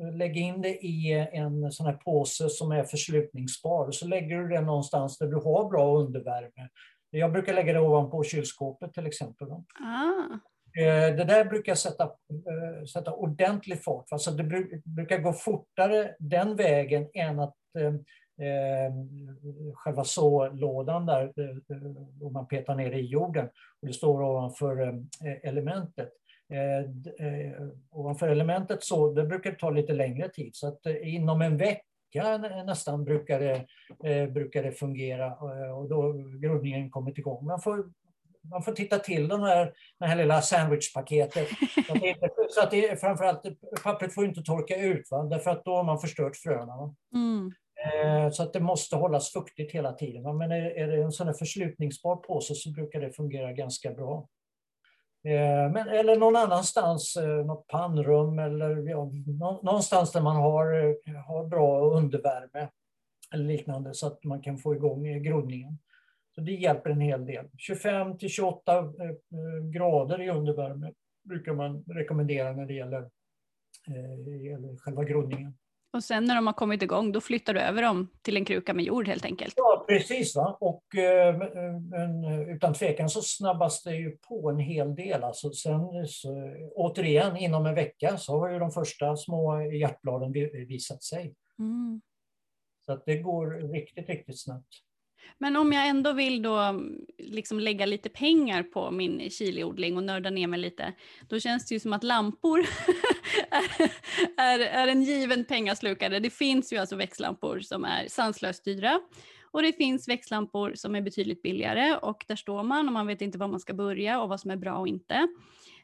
Speaker 2: eh, lägger in det i eh, en sån här påse som är förslutningsbar. Och så lägger du det någonstans där du har bra undervärme. Jag brukar lägga det ovanpå kylskåpet till exempel.
Speaker 1: Ah.
Speaker 2: Eh, det där brukar sätta, eh, sätta ordentlig fart. Alltså det brukar gå fortare den vägen än att eh, eh själva sålådan där, om man petar ner i jorden och det står ovanför elementet. Eh, ovanför elementet så det brukar ta lite längre tid så att inom en vecka nästan brukar det, brukar det fungera och då groddningen kommit igång. Man får man får titta till den här, det här lilla sandwichpaketet. Så att, det, så att det, framförallt, pappret får inte torka ut, va? därför att då har man förstört fröna.
Speaker 1: Mm.
Speaker 2: Eh, så att det måste hållas fuktigt hela tiden. Va? Men är, är det en sån här förslutningsbar påse så brukar det fungera ganska bra. Eh, men, eller någon annanstans, eh, något pannrum eller ja, någonstans där man har, har bra undervärme eller liknande så att man kan få igång groddningen. Så det hjälper en hel del. 25 till 28 grader i undervärme brukar man rekommendera när det gäller, eh, själva grundningen.
Speaker 1: Och sen när de har kommit igång, då flyttar du över dem till en kruka med jord helt enkelt?
Speaker 2: Ja, precis. Va? Och, eh, men, utan tvekan så snabbas det ju på en hel del. Alltså sen, så, återigen, inom en vecka så har ju de första små hjärtbladen visat sig. Mm. Så att det går riktigt, riktigt snabbt.
Speaker 1: Men om jag ändå vill då liksom lägga lite pengar på min chiliodling och nörda ner mig lite, då känns det ju som att lampor <laughs> är, är, är, en given pengaslukare. Det finns ju alltså växtlampor som är sanslöst dyra och det finns växtlampor som är betydligt billigare och där står man och man vet inte var man ska börja och vad som är bra och inte.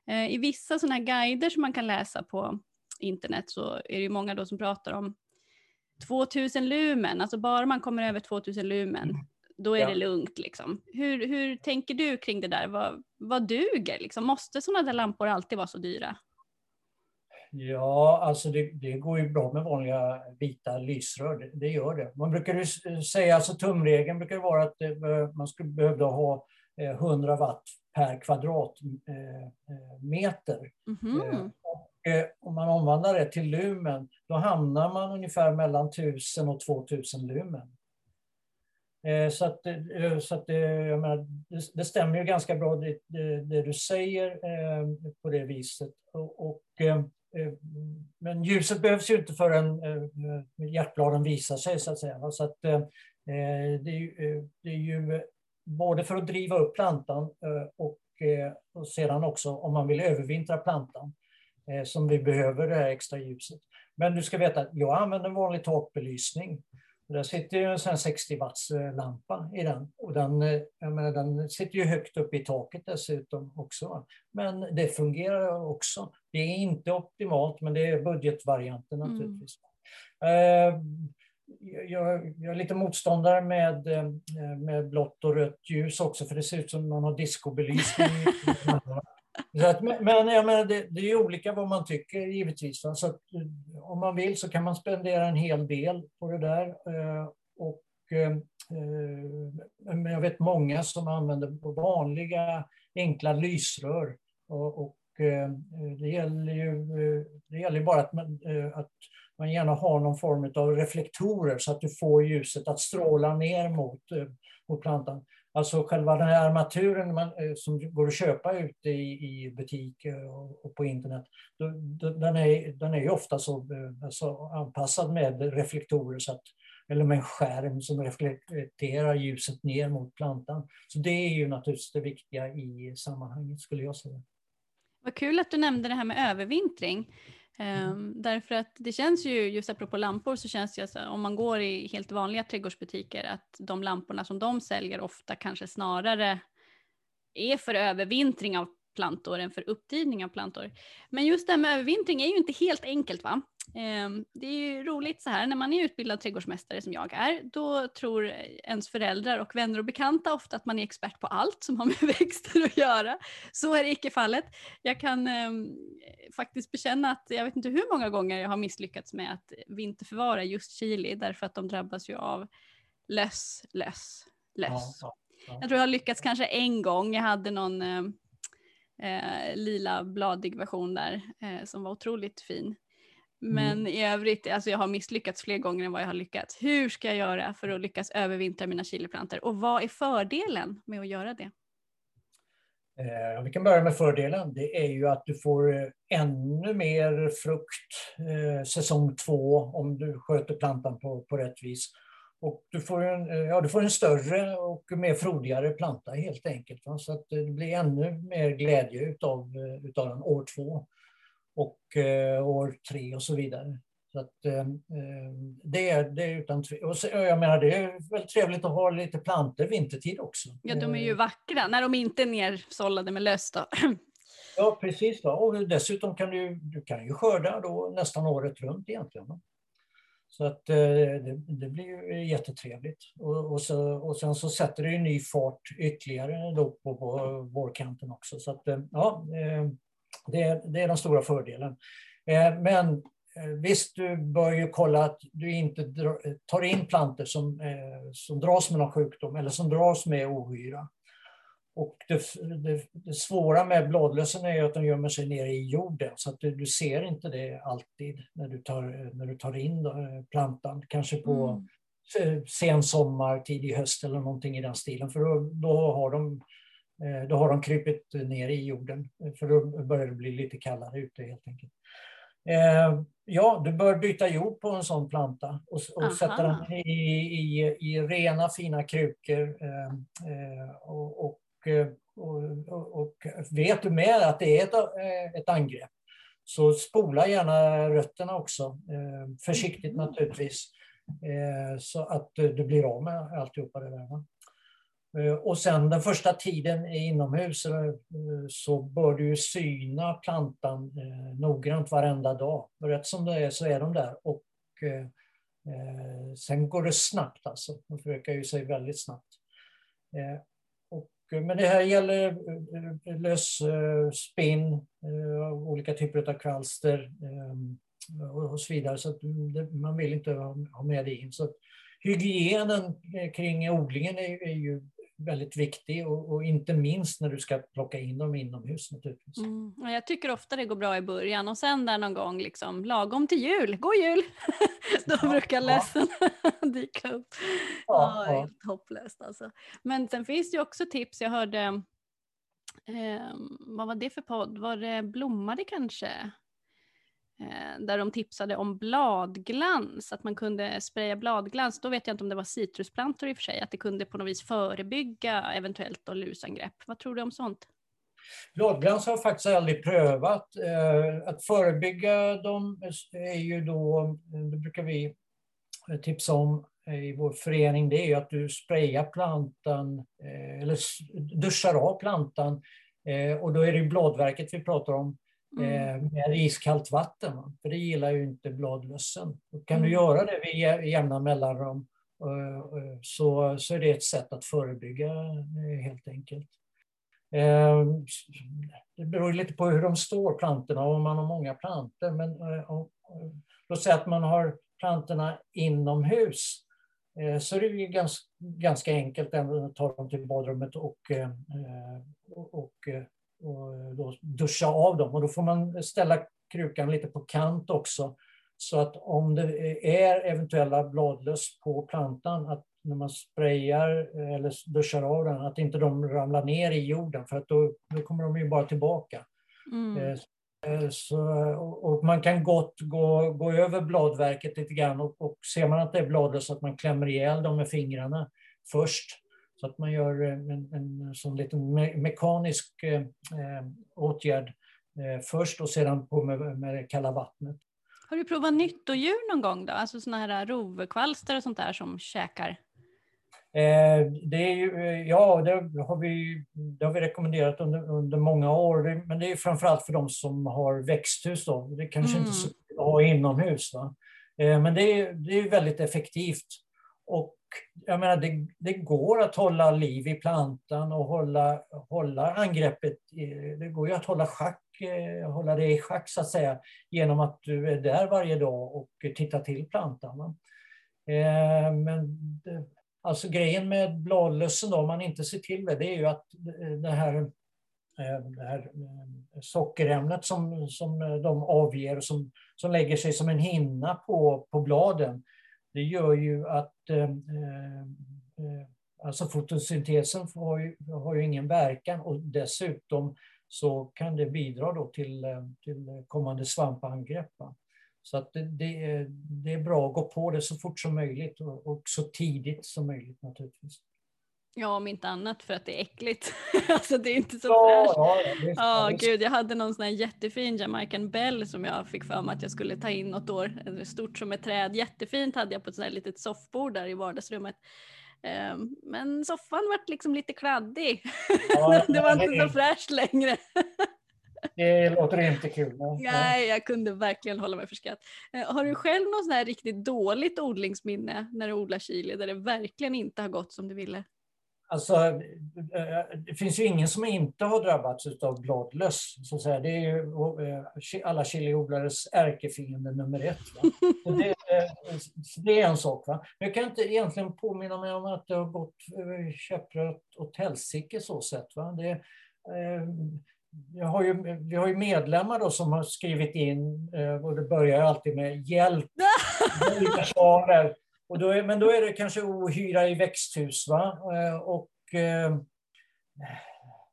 Speaker 1: Eh, I vissa sådana här guider som man kan läsa på internet så är det ju många då som pratar om 2000 lumen, alltså bara man kommer över 2000 lumen, mm. då är ja. det lugnt. Liksom. Hur, hur tänker du kring det där? Vad, vad duger? Liksom? Måste sådana där lampor alltid vara så dyra?
Speaker 2: Ja, alltså det, det, går ju bra med vanliga vita lysrör, det, det gör det. Man brukar ju säga, alltså tumregeln brukar vara att det, man skulle behöva ha 100 eh, watt per kvadratmeter. Mm -hmm. Eh, om man omvandlar det till lumen, då hamnar man ungefär mellan 1000 och 2000 lumen. Eh, så, att, eh, så att eh, jag menar, det, det stämmer ju ganska bra det, det, det, du säger eh, på det viset. Och, och, eh, men ljuset behövs ju inte förrän hjärtbladen visar sig så att säga. Så att, det, är ju, det är ju både för att driva upp plantan och, och sedan också om man vill övervintra plantan som vi behöver det här extra ljuset. Men du ska veta att jag använder vanlig takbelysning. Där sitter ju en sån 60 watts eh, lampa i den. Och den, eh, jag menar, den sitter ju högt upp i taket dessutom också. Men det fungerar också. Det är inte optimalt, men det är budgetvarianten mm. naturligtvis. Mm. Jag, jag, är lite motståndare med, med blått och rött ljus också, för det ser ut som man har discobelysning. <laughs> Att, men jag menar, det, det, är olika vad man tycker givetvis. Så att, eh, om man vill så kan man spendera en hel del på det där. Eh, och, eh, men jag vet många som använder vanliga enkla lysrör. Och, och det, gäller ju, det gäller bara att man, att man gärna har någon form av reflektorer så att du får ljuset att stråla ner mot, mot plantan. Alltså själva den här armaturen man, eh, som går att köpa ute i, i butik och, och, på internet, då, den, är, den är ju ofta så eh, alltså, anpassad med reflektorer, så att, eller med en skärm som reflekterar ljuset ner mot plantan. Så det är ju naturligtvis det viktiga i sammanhanget skulle jag säga.
Speaker 1: Vad kul att du nämnde det här med övervintring. Mm. Ehm, därför att det känns ju, just apropå lampor, så känns det ju om man går i helt vanliga trädgårdsbutiker att de lamporna som de säljer ofta kanske snarare är för övervintring av plantor än för upptidning av plantor. Men just det här med övervintring är ju inte helt enkelt va? Ehm, det är ju roligt så här, när man är utbildad trädgårdsmästare som jag är, då tror ens föräldrar och vänner och bekanta ofta att man är expert på allt som har med <laughs> växter att göra. Så är det icke fallet. Jag kan eh, faktiskt bekänna att jag vet inte hur många gånger jag har misslyckats med att vinterförvara just chili, därför att de drabbas ju av löss, löss, löss. Ja, ja, Jag tror jag har lyckats kanske en gång. Jag hade någon eh, eh, lila bladig version där eh, som var otroligt fin. Men mm. i övrigt, alltså jag har misslyckats fler gånger än vad jag har lyckats. Hur ska jag göra för att lyckas övervintra mina chiliplantor? Och vad är fördelen med att göra det?
Speaker 2: Eh, vi kan börja med fördelen. Det är ju att du får eh, ännu mer frukt eh, säsong två om du sköter plantan på, på rätt vis. Och du får, en, eh, ja, du får en större och mer frodigare planta helt enkelt. Va? Så att det blir ännu mer glädje utav, utav den år två och eh, år tre och så vidare. Så att, eh, eh det, är, det är utan och Jag menar, det är väldigt trevligt att ha lite planter vintertid också.
Speaker 1: Ja, de är ju eh. vackra när de inte är nersållade med löss.
Speaker 2: Ja, precis. Då. Och dessutom kan du, du kan ju skörda då nästan året runt egentligen. Så att eh, det, det, blir ju jättetrevligt. Och, och, så, och sen så sätter det ju ny fart ytterligare då på, på vårkanten också. Så att ja, det, det är den stora fördelen. Eh, men visst, du bör ju kolla att du inte tar in plantor som, som dras med någon sjukdom eller som dras med ohyra. Och det, det, det, svåra med bladlössen är att de gömmer sig nere i jorden så att du, du, ser inte det alltid när du tar, när du tar in plantan. Kanske på mm. sen sommar, tidig höst eller någonting i den stilen. För då, då, har de, eh, då har de krypit ner i jorden. För då börjar det bli lite kallare ute helt enkelt. Eh, ja, du bör byta jord på en sån planta och, och sätta den i, i, i, rena fina krukor. Eh, eh och, och Eh, och, och, vet du med att det är ett, eh, ett angrepp så spola gärna rötterna också. Eh, försiktigt mm. naturligtvis. så att du blir av med alltihopa det där. Eh, och sen den första tiden inomhus eh, så bör du syna plantan eh, noggrant varenda dag. rätt som det är så är de där. Och sen går det snabbt alltså. De förökar ju sig väldigt snabbt. Men det här gäller lösspinn, lös spinn, olika typer av kvalster och så vidare. Så man vill inte ha med det in. Så hygienen kring odlingen är, ju väldigt viktig och, och, inte minst när du ska plocka in dem inomhus naturligtvis.
Speaker 1: Mm. Jag tycker ofta det går bra i början och sen där någon gång liksom lagom till jul, god jul! <laughs> Då ja, brukar lössen ja. <laughs> dyka upp. Ja, ja, Helt hopplöst alltså. Men sen finns det ju också tips, jag hörde, eh, vad var det för podd, var det Blommade kanske? Eh, där de tipsade om bladglans, att man kunde spraya bladglans. Då vet jag inte om det var citrusplantor i och för sig, att det kunde på något vis förebygga eventuellt lusangrepp. Vad tror du om sånt?
Speaker 2: Bladglans har jag faktiskt aldrig prövat. Eh, att förebygga dem är ju då, det brukar vi tipsa om i vår förening, det är ju att du sprayar plantan, eh, eller duschar av plantan. Och då är det bladverket vi pratar om Mm. Eh, med iskallt vatten. För det gillar ju inte bladlössen. kan mm. du göra det vid jämna mellanrum så, så är det ett sätt att förebygga eh, helt enkelt. Eh, det beror lite på hur de står, plantorna, om man har många plantor. Men låt säga att man har plantorna inomhus så är det ju ganska, ganska enkelt att ta dem till badrummet och, och, och och då duscha av dem. Och då får man ställa krukan lite på kant också. Så att om det är eventuella bladlöss på plantan, att när man sprayar eller duschar av den, att inte de ramlar ner i jorden för att då, då kommer de ju bara tillbaka. Mm. Eh, eh, så, och man kan gott gå, gå över bladverket lite grann och, och ser man att det är bladlöss att man klämmer ihjäl dem med fingrarna först så att man gör en, en sån liten me mekanisk eh, åtgärd eh, först och sedan på med, med det kalla vattnet.
Speaker 1: Har du provat nyttodjur någon gång då? Alltså sådana här rovkvalster och sånt där som käkar?
Speaker 2: Eh, det är ju, eh, ja, det har, vi, det har vi rekommenderat under, under många år. men det är framförallt för de som har växthus. Då. Det kanske mm. inte så ha inomhus. Va? Eh, men det är, det är väldigt effektivt. Och jag menar, det, det, går att hålla liv i plantan och hålla, hålla angreppet. Det går ju att hålla, schack, eh, hålla det i schack så att säga genom att du är där varje dag och tittar till plantan. Eh, men det, alltså grejen med bladlössen då, om man inte ser till det, det är ju att eh, det här, eh, det här sockerämnet som, som de avger som, som lägger sig som en hinna på, på bladen, det gör ju att eh, eh, eh, alltså fotosyntesen har ju, har ju ingen verkan och dessutom så kan det bidra då till, eh, till kommande svampangrepp. Så att det, det, är, det är bra att gå på det så fort som möjligt och, och så tidigt som möjligt naturligtvis.
Speaker 1: Ja, om inte annat för att det är äckligt. <laughs> alltså det är inte så ja, fräscht. Ja, ja, oh, gud, jag hade någon sån här jättefin Jamaican Bell som jag fick för mig att jag skulle ta in något år. Stort som ett träd, jättefint hade jag på ett sånt här litet soffbord där i vardagsrummet. Um, men soffan vart liksom lite kladdig. Ja, <laughs> det var inte så fräscht längre.
Speaker 2: Det låter inte kul.
Speaker 1: Nej, jag kunde verkligen hålla mig för skratt. Eh, har du själv något sånt här riktigt dåligt odlingsminne när du odlar chili där det verkligen inte har gått som du ville?
Speaker 2: Alltså, eh, det finns ju ingen som inte har drabbats av bladlöss. Så att säga. Det är ju eh, alla chiliodlares ärkefiende nummer ett. Det, eh, det, är en sak. Va? Jag kan inte egentligen påminna mig om att det har gått käpprätt åt helsike så sett. Va? Det, jag har ju, vi har ju medlemmar då som har skrivit in, och det börjar alltid med hjälp, <laughs> Och då är, men då är det kanske ohyra i växthus. Va? Eh, och, eh,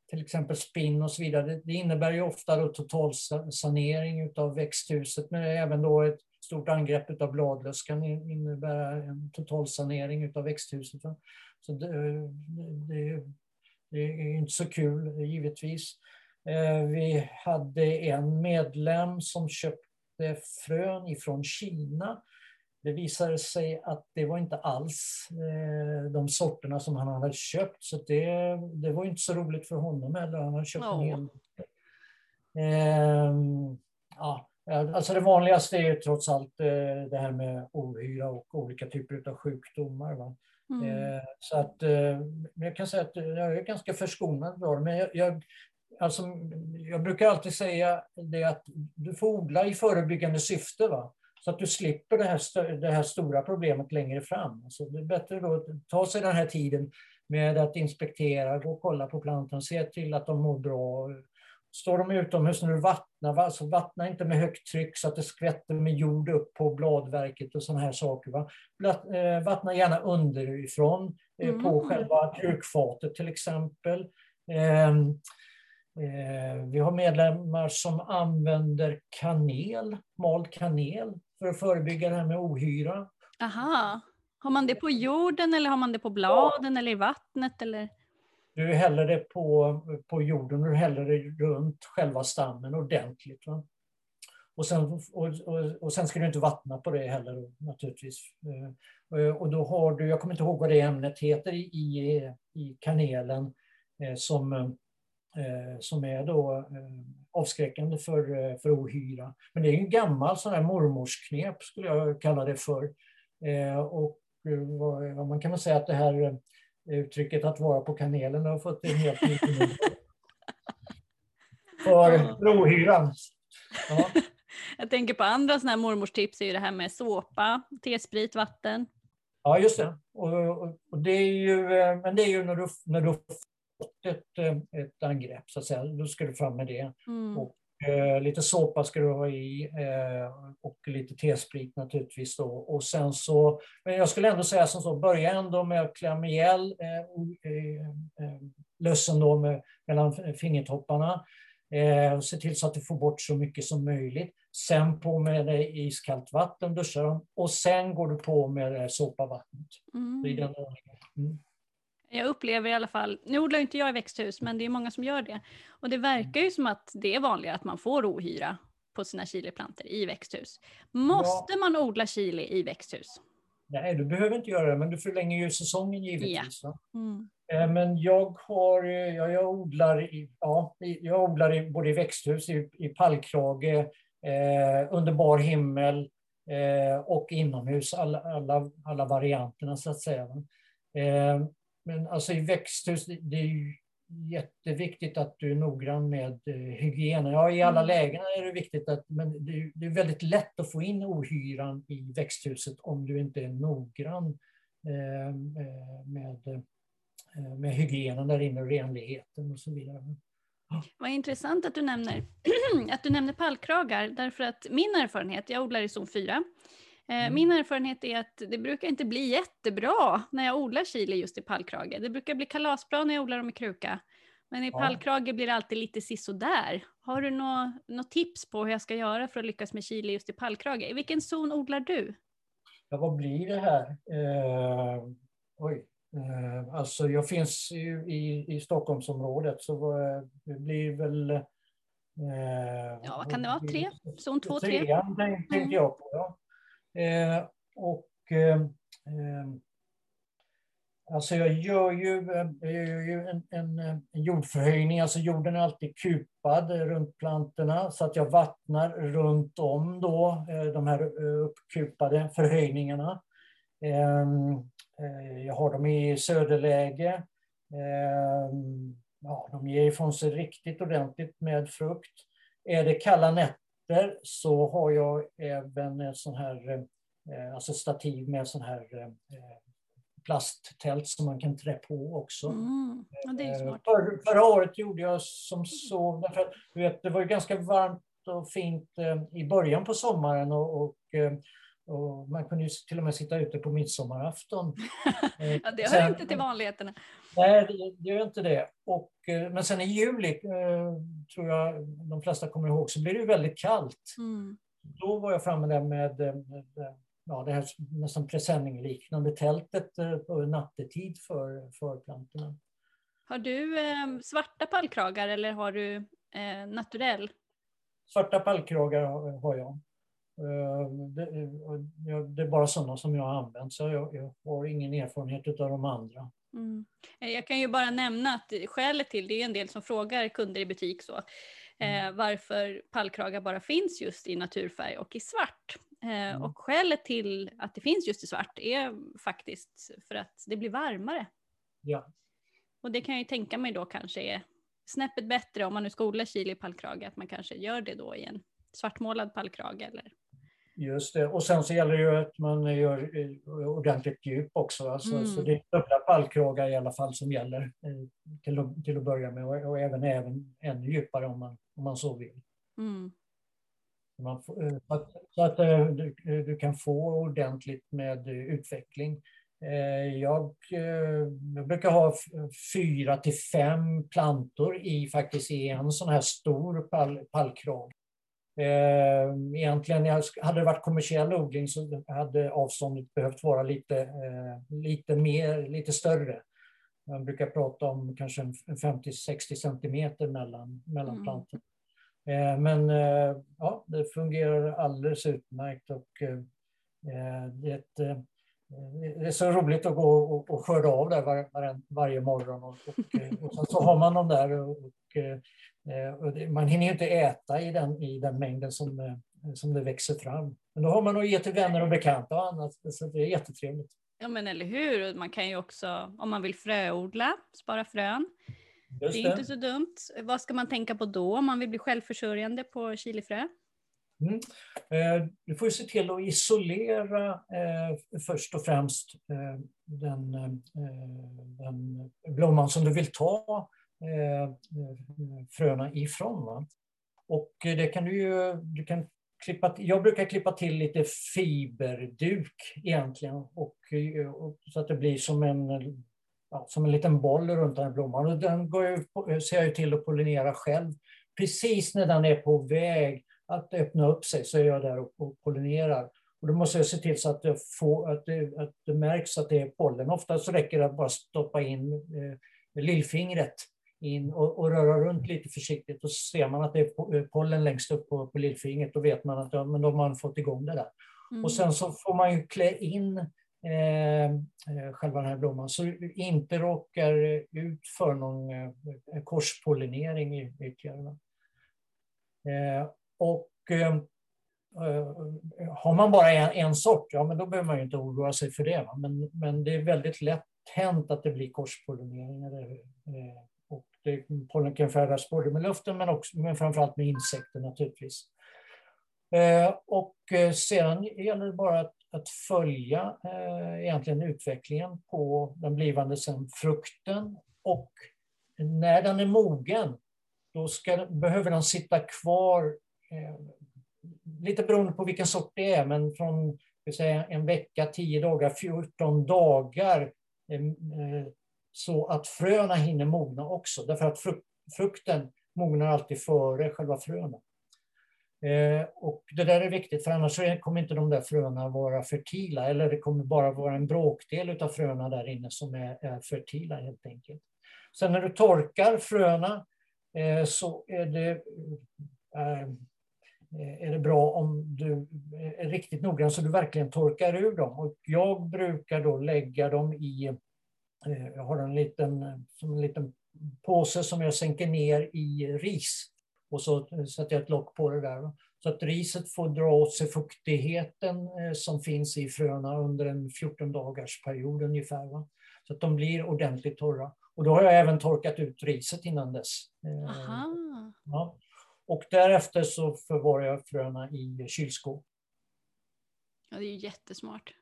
Speaker 2: till exempel spinn och så vidare. Det, det innebär ju ofta då total sanering av växthuset men även då ett stort angrepp av bladlöss kan innebära en total sanering av växthuset. Va? Så det, eh, det, det är inte så kul givetvis. Eh, vi hade en medlem som köpte frön ifrån Kina det visade sig att det var inte alls eh, de sorterna som han hade köpt, så det, det var inte så roligt för honom heller. Han hade köpt oh. en hel eh, ja, alltså Det vanligaste är trots allt eh, det här med ohyra och olika typer av sjukdomar. Va? Mm. Eh, så att, jag kan säga att jag är ganska förskonad för men jag, jag, alltså, jag brukar alltid säga det att du får odla i förebyggande syfte. Va? Så att du slipper det här, det här stora problemet längre fram. Så det är bättre då att ta sig den här tiden med att inspektera, gå och kolla på plantan, se till att de mår bra. Står de utomhus när du vattnar, va? så vattna inte med högt tryck så att det skvätter med jord upp på bladverket och sådana här saker. Va? Eh, vattna gärna underifrån, eh, mm. på själva krukfatet till exempel. Ehm, eh, vi har medlemmar som använder kanel, mald kanel för att förebygga det här med ohyra.
Speaker 1: Aha. Har man det på jorden eller har man det på bladen ja. eller i vattnet? Eller?
Speaker 2: Du häller det på, på jorden och du häller det runt själva stammen ordentligt. Va? Och, sen, och, och, och sen ska du inte vattna på det heller naturligtvis. Eh, och då har du, jag kommer inte ihåg vad det ämnet heter i, i kanelen eh, som Eh, som är då eh, avskräckande för, eh, för ohyra. Men det är en gammal sån här mormorsknep skulle jag kalla det för. Och man kan väl säga att det här uttrycket att vara på kanelen har fått en helt ny <laughs> för, för ohyran. Ja. <laughs>
Speaker 1: Jag tänker på andra såna här mormorstips är ju det här med såpa, tesprit, vatten.
Speaker 2: Ja, just det. Och, och, och, det är ju, men det är ju när du, när du ett, eh, ett angrepp, så att säga. då ska du fram med det. Mm. Och, eh, lite såpa ska du ha i eh, och lite tesprit naturligtvis. Då. Och sen så, men jag skulle ändå säga som så, börja ändå med att klämma ihjäl eh, eh, eh, lössen då med, mellan fingertopparna. Eh, se till så att du får bort så mycket som möjligt. Sen på med det iskallt vatten, duschar och sen går du på med det såpavattnet. Mm. I den ordningen. Mm.
Speaker 1: Jag upplever i alla fall, nu odlar inte jag i växthus, men det är många som gör det. Och det verkar ju som att det är vanligare att man får ohyra på sina chiliplantor i växthus. Måste ja. man odla chili i växthus?
Speaker 2: Nej, du behöver inte göra det, men du förlänger ju säsongen givetvis. Ja. Mm. Eh, men jag har, ja, jag odlar, i, ja, jag odlar i, både i växthus, i, i pallkrage, eh, under bar himmel eh, och inomhus, alla, alla, alla varianterna så att säga. Eh, men alltså i växthus, det är ju jätteviktigt att du är noggrann med eh, hygienen. Ja, i alla mm. lägen är det viktigt, att, men det är, väldigt lätt att få in ohyran i växthuset om du inte är noggrann eh, eh med, eh, med hygienen där inne renligheten och så vidare.
Speaker 1: Vad intressant att du nämner, <clears throat> att du nämner pallkragar, därför att min erfarenhet, jag odlar i zon 4, Eh, mm. Min erfarenhet är att det brukar inte bli jättebra när jag odlar chili just i pallkrage. Det brukar bli kalasbra när jag odlar dem i kruka. Men i ja. pallkrage blir det alltid lite sisådär. Har du något tips på hur jag ska göra för att lyckas med chili just i pallkrage? I vilken zon odlar du?
Speaker 2: Ja, vad blir det här? Eh, oj. Eh, alltså jag finns i, i, i Stockholmsområdet så det blir väl... Eh,
Speaker 1: ja, vad kan det vara? Tre? Zon två, tre?
Speaker 2: Trean tänkte mm. jag på. Ja. Eh, och eh, eh, Alltså jag gör ju, eh, jag gör ju en, en, en, jordförhöjning, alltså jorden är alltid kupad eh, runt plantorna så att jag vattnar runt om då, de här uppkupade förhöjningarna. Jag har dem i söderläge ja, de ger ifrån sig riktigt ordentligt med frukt. Är det kalla nätter så har jag även en sån här eh, alltså stativ med sån här eh, plasttält som man kan trä på också. Mm.
Speaker 1: Ja, smart.
Speaker 2: För, förra året gjorde jag som så, därför att, du vet, det var ju ganska varmt och fint i början på sommaren och, och och man kunde ju till och med sitta ute på midsommarafton. <laughs>
Speaker 1: ja, det hör inte till vanligheterna.
Speaker 2: Nej, det gör inte det. Och, eh, men sen i juli, eh, tror jag de flesta kommer ihåg, så blir det väldigt kallt. Mm. Då var jag framme där med, med ja, det här nästan presenningliknande tältet eh, på nattetid för, för plantorna.
Speaker 1: Har du eh, svarta pallkragar eller har du eh, naturell?
Speaker 2: Svarta pallkragar har jag. Eh, det, det, är bara sådana som jag har använt, så jag, jag har ingen erfarenhet av de andra.
Speaker 1: Mm. Eh, jag kan ju bara nämna att skälet till det är en del som frågar kunder i butik så, eh, mm. varför pallkragar bara finns just i naturfärg och i svart. Eh, mm. Och skälet till att det finns just i svart är faktiskt för att det blir varmare.
Speaker 2: Ja.
Speaker 1: Och det kan jag ju tänka mig då kanske är snäppet bättre om man nu ska odla chili pallkrage, att man kanske gör det då i en svartmålad pallkrage eller
Speaker 2: Just det. Och sen så gäller det ju att man gör eh, ordentligt djup också. Alltså, mm. Så det är dubbla pallkragar i alla fall som gäller eh, till att, till att börja med och, och även, även ännu djupare om man, om man så vill. Mm. Man, eh, så att, så att du, du, kan få ordentligt med utveckling. Jag, jag brukar ha fyra till fem plantor i faktiskt i en sån här stor pall, pallkrage. Eh, egentligen, hade det varit kommersiell odling så hade avståndet behövt vara lite, eh, lite, mer, lite större. Man brukar prata om kanske 50-60 centimeter mellan, mellan mm. plantor. Eh, men ja, det fungerar alldeles utmärkt och det, det är så roligt att gå och, och skörda av där var, var, varje morgon. Och, och, och sen så har man dem där och, Eh, man hinner ju inte äta i den, i den mängden som, eh, som det växer fram. Men då har man att ge till vänner och bekanta och annat, så det är jättetrevligt.
Speaker 1: Ja men eller hur, man kan ju också, om man vill fröodla, spara frön. Just det är det. inte så dumt. Vad ska man tänka på då om man vill bli självförsörjande på chilifrö?
Speaker 2: Mm. Eh, du får se till att isolera eh, först och främst eh, den, eh, den blomman som du vill ta Eh, fröna ifrån. Va? Och det kan du ju, du kan klippa, jag brukar klippa till lite fiberduk egentligen och, och så att det blir som en, ja, som en liten boll runt den här blomman. Och den går jag, ser jag till att pollinera själv. Precis när den är på väg att öppna upp sig så är jag där och, och pollinerar. Och då måste jag se till så att det, får, att det, att det märks att det är pollen. Ofta så räcker det att bara stoppa in eh, lillfingret in och, och, röra runt lite försiktigt och ser man att det är eh, pollen längst upp på, på lillfingret. Då vet man att ja, men då har man fått igång det där. Mm. Och sen så får man ju klä in eh, eh, själva den här blomman så du inte råkar ut för någon eh, korspollinering ytterligare. Eh, och eh, eh, har man bara en, en, sort, ja men då behöver man ju inte oroa sig för det. Men, men det är väldigt lätt hänt att det blir korspollineringar. Eh, det, pollen kan färdas både med luften men, också, men framförallt med insekter naturligtvis. Eh, och eh, sedan gäller det bara att, att följa eh, egentligen utvecklingen på den blivande sen frukten och när den är mogen då ska, behöver den sitta kvar Eh, lite beroende på vilken sort det är, men från säga, en vecka, 10 dagar, 14 dagar eh, eh, så att fröna hinner mogna också. Därför att frukten mognar alltid före själva fröna. Och det där är viktigt, för annars kommer inte de där fröna vara fertila, eller det kommer bara vara en bråkdel av fröna där inne som är, är fertila helt enkelt. Sen när du torkar fröna så är det, är det bra om du är riktigt noggrann så du verkligen torkar ur dem. Och jag brukar då lägga dem i Eh, jag har en liten, som en liten påse som jag sänker ner i ris. Och så sätter jag ett lock på det där. Så att riset får dra åt sig fuktigheten eh, som finns i fröna under en 14 dagars period ungefär. Va? Så att de blir ordentligt torra. Och då har jag även torkat ut riset innan dess. Eh,
Speaker 1: Aha.
Speaker 2: Ja. Och därefter så förvarar jag fröna i kylskåp.
Speaker 1: Ja, det är ju jättesmart.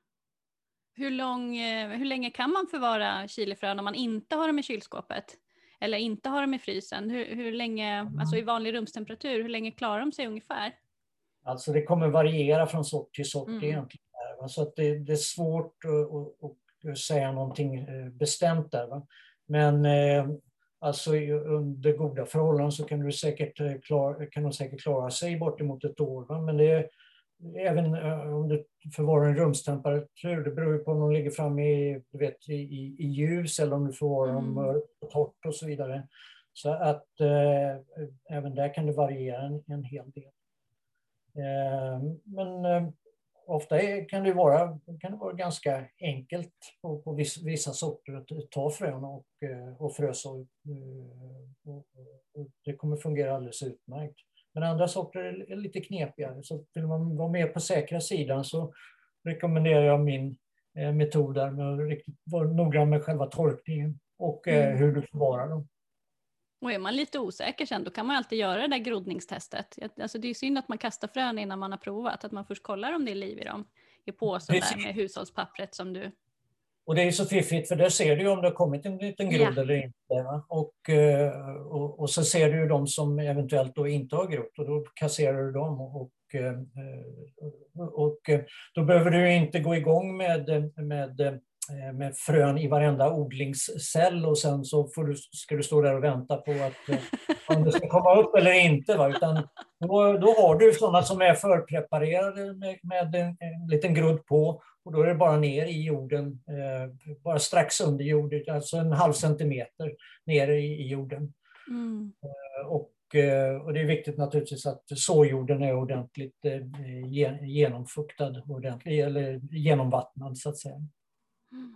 Speaker 1: Hur, lång, eh, hur länge kan man förvara chilifrön om man inte har dem i kylskåpet? Eller inte har dem i frysen? Hur, hur länge, alltså i vanlig rumstemperatur, hur länge klarar de sig ungefär?
Speaker 2: Alltså det kommer variera från sort till sort
Speaker 1: Mm.
Speaker 2: egentligen. Så att det, det är svårt att, att, att säga någonting eh, bestämt där. Va? Men eh, alltså under goda förhållanden så kan du säkert eh, klara, kan de säkert klara sig bortemot ett år. Va? Men det är, även eh, om du förvarar en rumstemperatur, det beror ju på om de ligger framme i, du vet, i, i, i ljus eller om du förvarar dem
Speaker 1: Mm.
Speaker 2: på torrt och så vidare. Så att eh, även där kan det variera en, en hel del. Eh, Men eh, ofta är, kan, det vara, kan det vara ganska enkelt på, på vissa, vissa sorter att ta fröna och, eh, och frösa. och, eh, och, och det kommer fungera alldeles utmärkt. Men andra sorter är, är lite knepigare. Så vill man vara mer på säkra sidan så rekommenderar jag min eh, metod där med att vara noggrann med själva torkningen och eh,
Speaker 1: Mm.
Speaker 2: hur du förvarar dem.
Speaker 1: Och är man lite osäker sen då kan man alltid göra det där groddningstestet. Alltså det är synd att man kastar frön innan man har provat, att man först kollar om det är liv i dem i påsen där med hushållspappret som du...
Speaker 2: Och det är så fiffigt för där ser du ju om det har kommit en liten grodd
Speaker 1: Ja.
Speaker 2: eller inte. Och, eh, och, och så ser du ju de som eventuellt då inte har grott och då kasserar du dem. Och, eh, och, och eh, då behöver du inte gå igång med, med, med frön i varenda odlingscell och sen så får du, ska du stå där och vänta på att eh, <laughs> om det ska komma upp eller inte. Va? Utan då, då har du sådana som är förpreparerade med, med en, en liten grodd på och då är det bara ner i jorden, eh, bara strax under jorden, alltså en halv centimeter ner i, i jorden.
Speaker 1: Mm.
Speaker 2: Och, eh, och det är viktigt naturligtvis att såjorden är ordentligt eh, gen- genomfuktad, ordentligt, eller genomvattnad så att säga. Mm.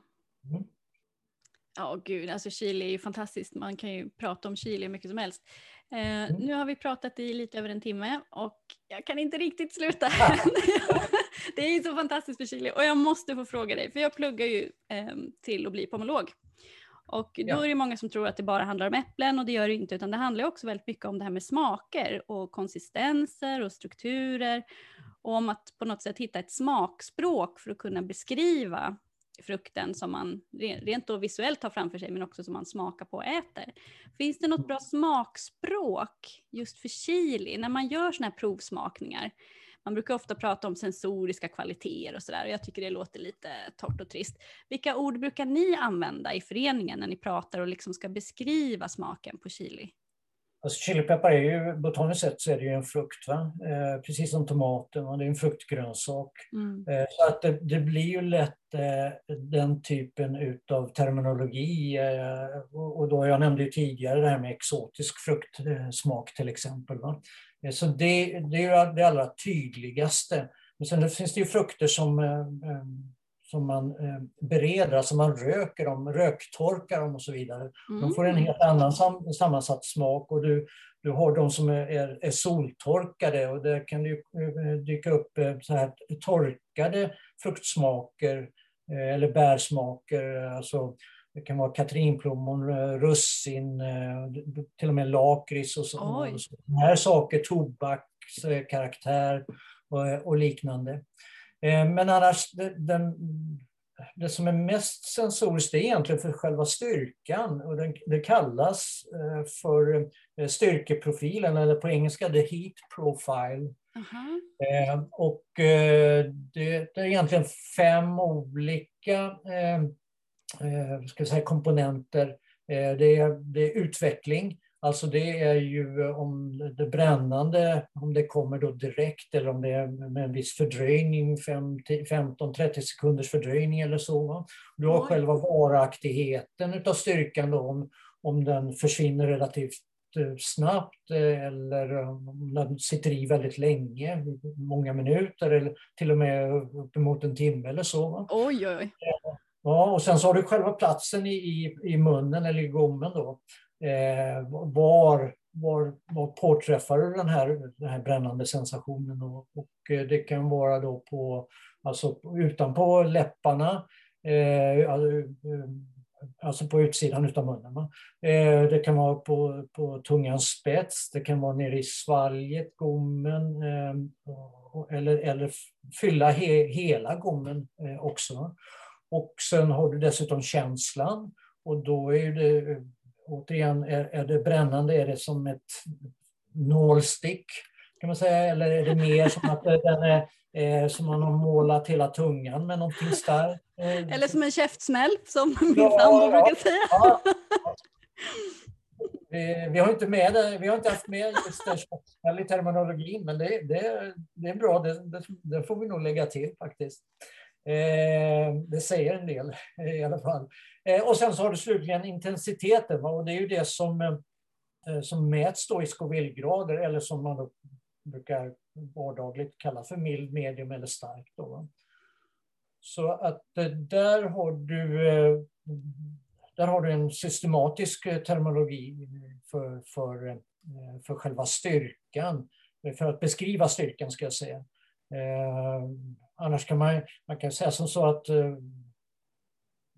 Speaker 1: Ja, gud, alltså chili är ju fantastiskt. Man kan ju prata om chili hur mycket som helst. Eh, Nu har vi pratat i lite över en timme och jag kan inte riktigt sluta. <laughs> det är ju så fantastiskt med chili och jag måste få fråga dig, för jag pluggar ju eh, till att bli pomolog. Och då
Speaker 2: Ja.
Speaker 1: är det många som tror att det bara handlar om äpplen och det gör det inte, utan det handlar också väldigt mycket om det här med smaker och konsistenser och strukturer och om att på något sätt hitta ett smakspråk för att kunna beskriva frukten som man re- rent då visuellt har framför sig men också som man smakar på och äter. Finns det något bra smakspråk just för chili när man gör sådana här provsmakningar? Man brukar ofta prata om sensoriska kvaliteter och sådär och jag tycker det låter lite torrt och trist. Vilka ord brukar ni använda i föreningen när ni pratar och liksom ska beskriva smaken på chili?
Speaker 2: Alltså chilipeppar är ju, botaniskt sett så är det ju en frukt? Eh, precis som tomaten, och det är en fruktgrönsak.
Speaker 1: Mm.
Speaker 2: Eh, Så att det, det blir ju lätt eh, den typen utav terminologi. eh, Och och då, jag nämnde ju tidigare det här med exotisk fruktsmak till exempel. Va? Eh, Så det, det är ju det allra tydligaste. Men sen finns det ju frukter som, eh, som man eh, bereder, alltså man röker dem, röktorkar dem och så vidare. De får en
Speaker 1: Mm.
Speaker 2: helt annan sam, sammansatt smak och du, du har de som är, är, är soltorkade och där kan det eh, dyka upp eh, så här torkade fruktsmaker eller bärsmaker. Alltså, det kan vara katrinplommon, russin, till och med lakrits och så.
Speaker 1: Oj.
Speaker 2: Och så. här saker, tobakskaraktär och, och liknande. Eh, Men annars, det, den, det som är mest sensoriskt är egentligen för själva styrkan. Och den, det kallas eh, för eh, styrkeprofilen, eller på engelska the heat profile.
Speaker 1: Aha.
Speaker 2: Eh, och det, det är egentligen fem olika ska säga, komponenter. Det, är, det är utveckling, alltså det är ju om det brännande, om det kommer då direkt eller om det är med en viss fördröjning, 15-30 sekunders fördröjning eller så. Du har själva varaktigheten utav styrkan då, om, om den försvinner relativt eh, snabbt eh, eller om den sitter i väldigt länge, många minuter eller till och med uppemot en timme eller så.
Speaker 1: Oj, oj, oj.
Speaker 2: Ja, och sen så har du själva platsen i, i, i munnen eller i gommen då. Eh, var var, var påträffar du den här, den här brännande sensationen? Och, och eh, det kan vara då på, alltså utanpå läpparna, eh, eh alltså på utsidan utav munnen. Eh, det kan vara på, på tungans spets, det kan vara nere i svalget, gommen, eh, eller, eller fylla he, hela gommen eh, också. Och sen har du dessutom känslan och då är det eh, återigen, är, är det brännande, är det som ett nålstick kan man säga, eller är det mer som att den är eh, som man har målat hela tungan med någonting starkt?
Speaker 1: Eh, eller som en käftsmäll som min ja, sambo brukar säga. Ja, ja.
Speaker 2: Vi, vi, har inte med det, vi har inte haft med just det i terminologin, men det, det, det är bra, det, det, det, får vi nog lägga till faktiskt. Eh, det säger en del i alla fall. Eh, och sen så har du slutligen intensiteten, och det är ju det som, eh, som mäts då i Scoville-grader, eller som man då brukar vardagligt kalla för mild, medium eller stark. Då. Så att eh, där har du där har du en systematisk terminologi för, för, för själva styrkan, för att beskriva styrkan ska jag säga. Annars kan man, man kan säga som så att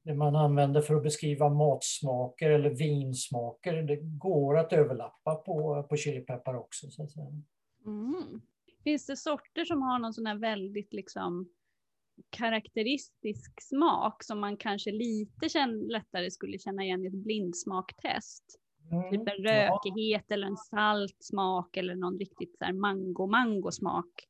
Speaker 2: det man använder för att beskriva matsmaker eller vinsmaker, det går att överlappa på, på chilipeppar också. Så att säga.
Speaker 1: Mm. Finns det sorter som har någon sån här väldigt liksom karaktäristisk smak som man kanske lite känn, lättare skulle känna igen i ett blindsmaktest. Mm, typ en rökighet ja. eller en salt smak eller någon riktigt så mango-mango smak.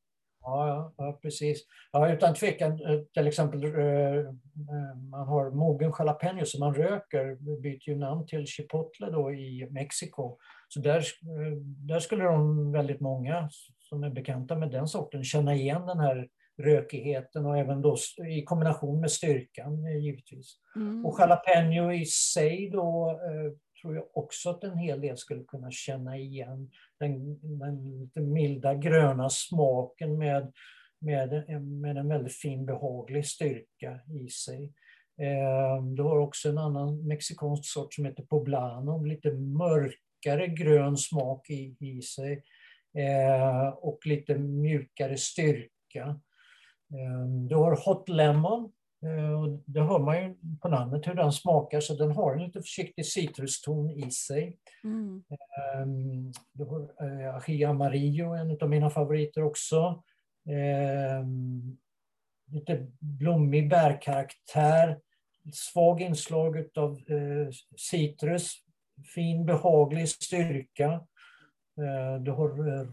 Speaker 2: Ja, ja, precis. Ja, utan tvekan, eh, till exempel eh, eh, man har mogen jalapeno som man röker, byter ju namn till chipotle då i Mexiko. Så där, där skulle de väldigt många som är bekanta med den sorten känna igen den här rökigheten och även då i kombination med styrkan givetvis. Mm. Och jalapeno i sig då tror jag också att en hel del skulle kunna känna igen den, den lite milda gröna smaken med, med, med en väldigt fin behaglig styrka i sig. Eh, du har också en annan mexikansk sort som heter poblano, lite mörkare grön smak i, i sig eh, och lite mjukare styrka. Ehm, du har Hot Lemon. Eh, och det hör man ju på namnet hur den smakar, så den har en lite försiktig citruston i sig. Mm. Ehm, du har eh, Ají Amarillo, en av mina favoriter också. Ehm, lite blommig bärkaraktär, svag inslag av eh, citrus, fin behaglig styrka. Du har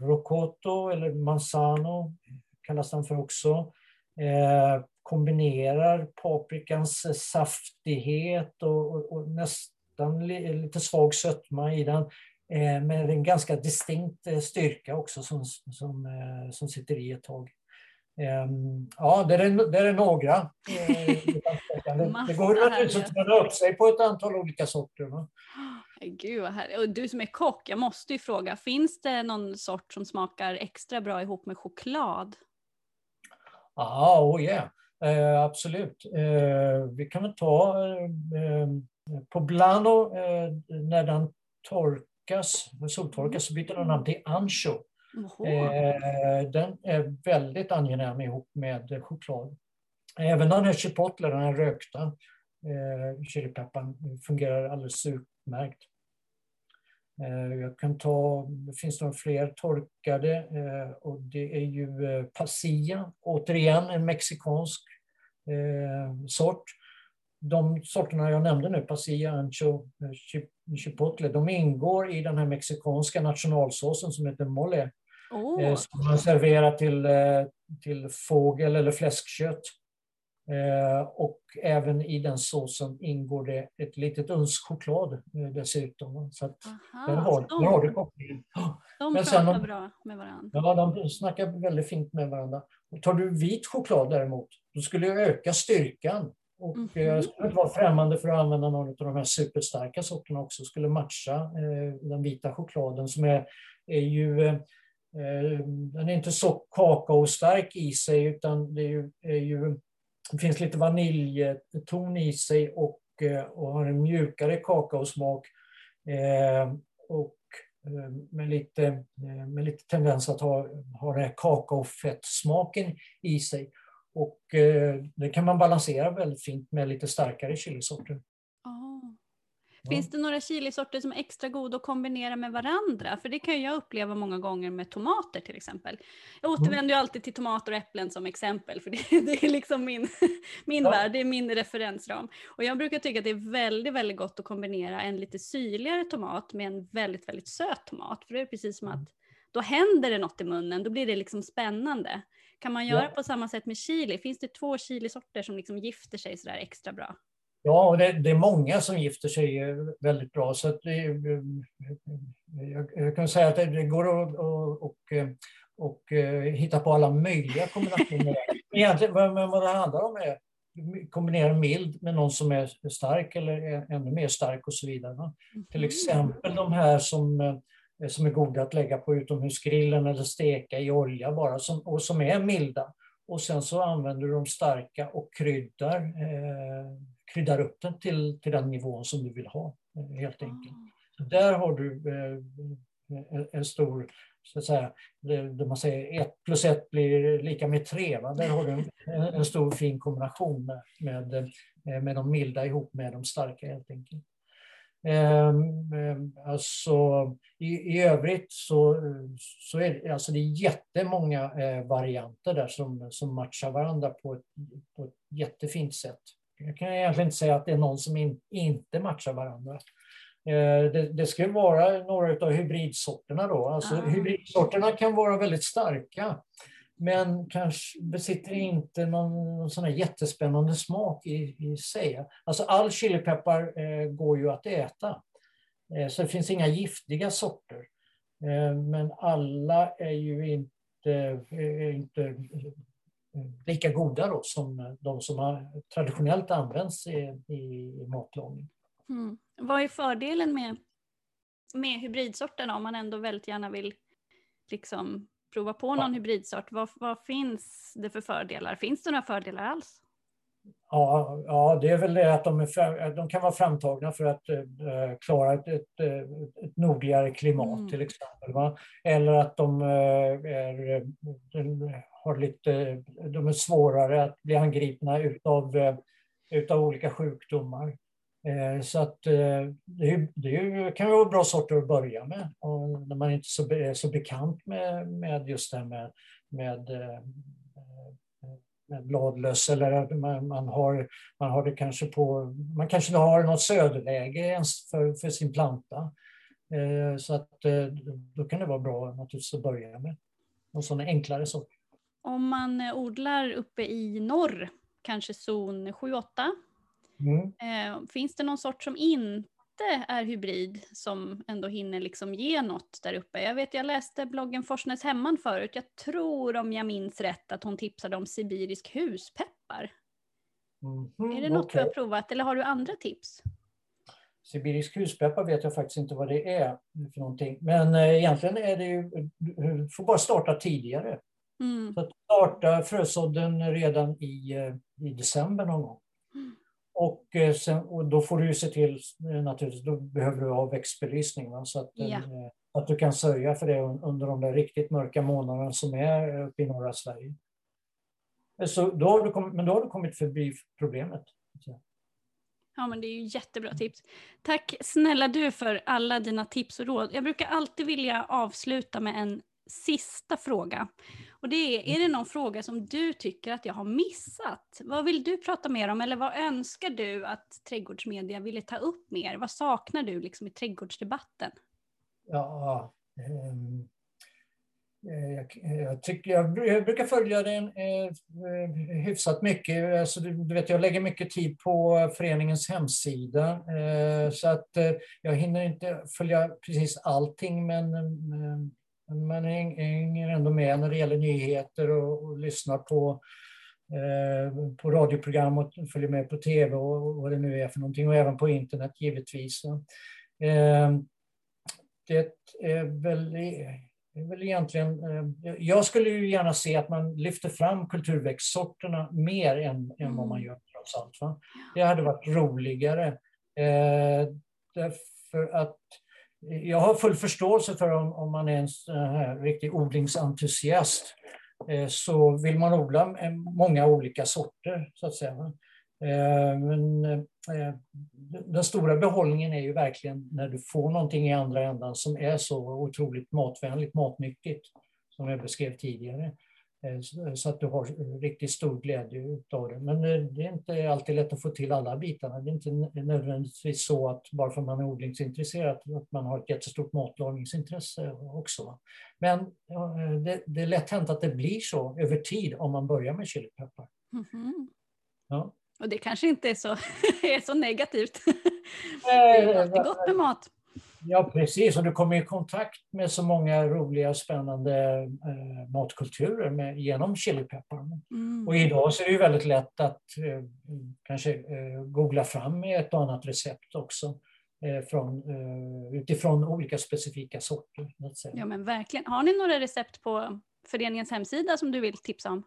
Speaker 2: rocoto eller manzano kallas den för också. Eh, kombinerar paprikans saftighet och, och, och nästan li, lite svag sötma i den eh, med en ganska distinkt eh, styrka också som, som, eh, som sitter i ett tag. Ehm, ja, det är, det är några. <laughs> Det, det går naturligtvis att träna upp sig på ett antal olika sorter. Va?
Speaker 1: Gud vad härligt. Och du som är kock, jag måste ju fråga, finns det någon sort som smakar extra bra ihop med choklad?
Speaker 2: Ja, oh yeah. Eh, absolut. Eh, vi kan väl ta eh, Poblano, eh, när den torkas, soltorkas, så byter den namn till Ancho. Eh, den är väldigt angenäm ihop med choklad. Även den här chipotle, den här rökta eh, chilipepparn, fungerar alldeles utmärkt. Eh, jag kan ta, det finns några fler torkade eh, och det är ju eh, pasilla, återigen en mexikansk sort. De sorterna jag nämnde nu, pasilla, ancho, chipotle, de ingår i den här mexikanska nationalsåsen som heter mole. Oh. Som man serverar till, till fågel eller fläskkött. Eh, och även i den såsen ingår det ett litet uns choklad eh, dessutom. Så att Aha, där har, de, där har du kopplingen. <gasps>
Speaker 1: De Men pratar sen, bra med varandra. Ja,
Speaker 2: de snackar väldigt fint med varandra. Och tar du vit choklad däremot, då skulle jag öka styrkan. Och mm -hmm. jag skulle inte vara främmande för att använda någon av de här superstarka sorterna också. Skulle matcha eh, den vita chokladen som är, är ju eh, den är inte så kakaostark i sig utan det är ju, är ju det finns lite vaniljton i sig och, eh, och har en mjukare kakaosmak. Eh, och eh, med, lite, eh, med lite tendens att ha, ha den här kakaofettsmaken i sig. Och det kan man balansera väldigt fint med lite starkare chilisorter. Ah.
Speaker 1: Finns det några chilisorter som är extra goda att kombinera med varandra? För det kan jag uppleva många gånger med tomater till exempel. Jag mm. återvänder ju alltid till tomater och äpplen som exempel, för det, <laughs> det är liksom min, <laughs> min ja. värld, det är min referensram. Och jag brukar tycka att det är väldigt, väldigt gott att kombinera en lite syrligare tomat med en väldigt, väldigt söt tomat. För det är precis som att mm. då händer det något i munnen, då blir det liksom spännande. Kan man göra ja. på samma sätt med chili? Finns det två chilisorter som liksom gifter sig sådär extra bra?
Speaker 2: Ja, det, det, är många som gifter sig eh, väldigt bra. Så att det, eh, jag, jag, kan säga att det, det går att och, och, och, eh, hitta på alla möjliga kombinationer. <laughs> Egentligen, men vad det handlar om är kombinera mild med någon som är stark eller ännu mer stark och så vidare. Mm. Till exempel de här som, som är goda att lägga på utomhusgrillen eller steka i olja bara som, och som är milda. Och sen så använder du de starka och kryddar eh, kryddar upp den till, till den nivån som du vill ha, eh, helt enkelt. Så där har du eh, en stor, så att säga, det man säger ett plus ett blir lika med tre. Va? Där har du en, en stor fin kombination med, med, eh, med de milda ihop med de starka helt enkelt. Ehm, ehm, alltså, i, I övrigt så, så är alltså det är jättemånga varianter där som, som matchar varandra på ett, på ett jättefint sätt jag kan egentligen inte säga att det är någon som in, inte matchar varandra. Eh, det, det skulle vara några av hybridsorterna då. Alltså, ah. Hybridsorterna kan vara väldigt starka men kanske besitter inte någon sån här jättespännande smak i, i sig. Alltså all chilipeppar eh, går ju att äta. Eh, så det finns inga giftiga sorter. Eh, men alla är ju inte, är inte lika goda då, som de som har traditionellt använts i, i matlagning.
Speaker 1: Mm. Vad är fördelen med, med hybridsorterna om man ändå väldigt gärna vill liksom prova på någon ja. hybridsort? Vad, vad finns det för fördelar? Finns det några fördelar alls?
Speaker 2: Ja, ja, det är väl det att de, är, de kan vara framtagna för att eh, klara ett, ett, ett nordligare klimat mm. till exempel. Va? Eller att de eh, är, har lite, de är svårare att bli angripna utav, eh, utav olika sjukdomar. Eh, så att eh, det, det kan vara bra sorter att börja med och när man inte är så, bekant med, med just det här med, med, med bladlöss eller man, man, har, man har det kanske på, man kanske har något söderläge ens för, för sin planta. Så att då kan det vara bra naturligtvis att börja med. Någon sån enklare sort.
Speaker 1: Om man eh, odlar uppe i norr, kanske zon 7-8, mm. eh, finns det någon sort som inte är hybrid som ändå hinner liksom ge något där uppe? Jag vet, jag läste bloggen Forsnäs Hemman förut. Jag tror, om jag minns rätt, att hon tipsade om sibirisk huspeppar. Mm, är det något okay. du har provat eller har du andra tips?
Speaker 2: Sibirisk huspeppar vet jag faktiskt inte vad det är för någonting. Men eh, egentligen är det ju, du får bara starta tidigare. Mm. Så att starta frösådden redan i, eh, i december någon gång. Mm. Och, eh, sen, och då får du se till, eh, naturligtvis, då behöver du ha växtbelysning. Va? Så att, ja. att du kan sörja för det under de där riktigt mörka månaderna som är uppe i norra Sverige. Så då har du kommit, men då har du kommit förbi problemet.
Speaker 1: Ja, men det är ju jättebra tips. Tack snälla du för alla dina tips och råd. Jag brukar alltid vilja avsluta med en sista fråga. Och det är, är det någon fråga som du tycker att jag har missat? Vad vill du prata mer om eller vad önskar du att trädgårdsmedia ville ta upp mer? Vad saknar du liksom i trädgårdsdebatten?
Speaker 2: Ja, um, jag, jag, tycker, jag, jag brukar följa den eh, hyfsat mycket. Alltså, du, du, vet, jag lägger mycket tid på föreningens hemsida. Eh, så att eh, jag hinner inte följa precis allting men eh, man hänger ändå med när det gäller nyheter och, och lyssnar på, eh, på radioprogram och följer med på tv och, vad det nu är för någonting och även på internet givetvis. Eh, det är väl, väl egentligen... Eh, jag skulle ju gärna se att man lyfter fram kulturväxtsorterna mer än, än vad man mm. gör trots allt. Va? Det hade varit roligare. Eh, därför att jag har full förståelse för om, om man är en här riktig odlingsentusiast eh, så vill man odla eh, många olika sorter så att säga. Men den stora behållningen är ju verkligen när du får någonting i andra ändan som är så otroligt matvänligt, matnyttigt, som jag beskrev tidigare. Eh, så att du har riktigt stor glädje av det. Men det är inte alltid lätt att få till alla bitarna. Det är inte nödvändigtvis så att bara för att man är odlingsintresserad att man har ett jättestort matlagningsintresse också. Men det, det är lätt hänt att det blir så över tid om man börjar med chilipeppar. Mm -hmm.
Speaker 1: Ja. Och det kanske inte är så, <laughs> är så negativt. det är alltid gott med mat.
Speaker 2: Ja, precis. Och du kommer i kontakt med så många roliga och spännande eh, matkulturer med, genom chilipeppar. Mm. Och idag så är det ju väldigt lätt att eh, kanske eh, googla fram ett och annat recept också eh, från, eh, utifrån olika specifika sorter.
Speaker 1: Ja, men verkligen. Har ni några recept på föreningens hemsida som du vill tipsa om?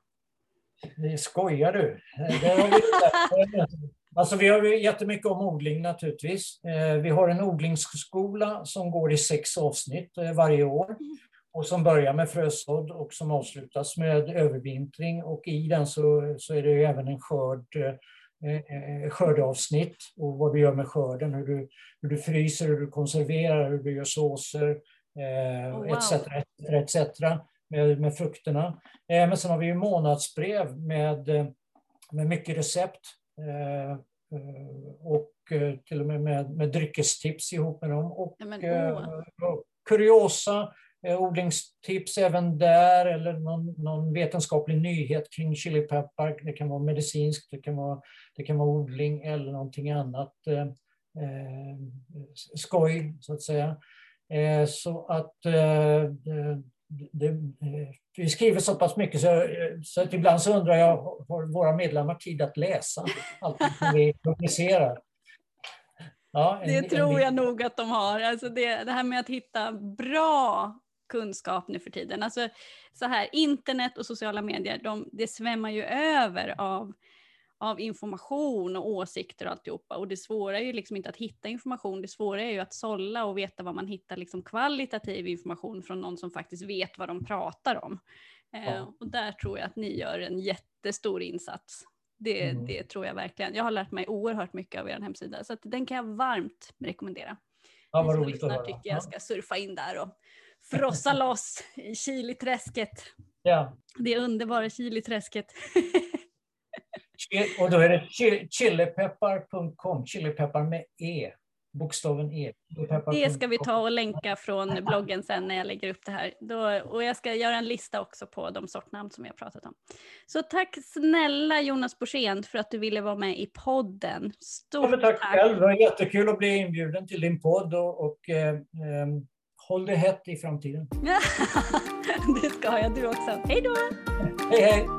Speaker 2: Skojar du? <laughs> alltså vi har jättemycket om odling naturligtvis. Eh, vi har en odlingsskola som går i sex avsnitt eh, varje år och som börjar med frösådd och som avslutas med övervintring och i den så, så är det även en skörd eh, skördeavsnitt och vad du gör med skörden, hur du, hur du fryser, hur du konserverar, hur du gör såser, oh, wow. etc. etc, etc med, med frukterna. Men sen har vi ju månadsbrev med, med mycket recept och till och med med, med dryckestips ihop med dem. Och, men, oh. kuriosa, odlingstips även där eller någon, någon, vetenskaplig nyhet kring chilipeppar. Det kan vara medicinskt, det kan vara, det kan vara odling eller någonting annat. Eh, skoj, så att säga. Eh, så att eh, det, vi skriver så pass mycket så, så att ibland så undrar jag, har våra medlemmar tid att läsa allt vi publicerar?
Speaker 1: Ja, en, det tror jag nog att de har. Alltså det, det här med att hitta bra kunskap nu för tiden. Alltså, så här, internet och sociala medier, de, det svämmar ju över av av information och åsikter och alltihopa. Och det svåra är ju liksom inte att hitta information, det svåra är ju att sålla och veta vad man hittar liksom kvalitativ information från någon som faktiskt vet vad de pratar om. Eh, ja. Eh, och där tror jag att ni gör en jättestor insats. Det, mm. det tror jag verkligen. Jag har lärt mig oerhört mycket av er hemsida, så den kan jag varmt rekommendera. Ja, vad roligt att höra. tycker jag ska surfa in där och <laughs> frossa loss i Chiliträsket. Ja. Det underbara Chiliträsket. <laughs>
Speaker 2: Och då är det chilipeppar.com, chilipeppar med E. Bokstaven E.
Speaker 1: Det ska vi ta och länka från bloggen sen när jag lägger upp det här. Då, och jag ska göra en lista också på de sortnamn som jag pratat om. Så tack snälla Jonas Borssén för att du ville vara med i podden.
Speaker 2: Stort ja, tack, tack själv. Det var jättekul att bli inbjuden till din podd och, och eh, eh, håll det hett i framtiden. <laughs>
Speaker 1: det ska jag, du också. Hej då!
Speaker 2: Hej hej!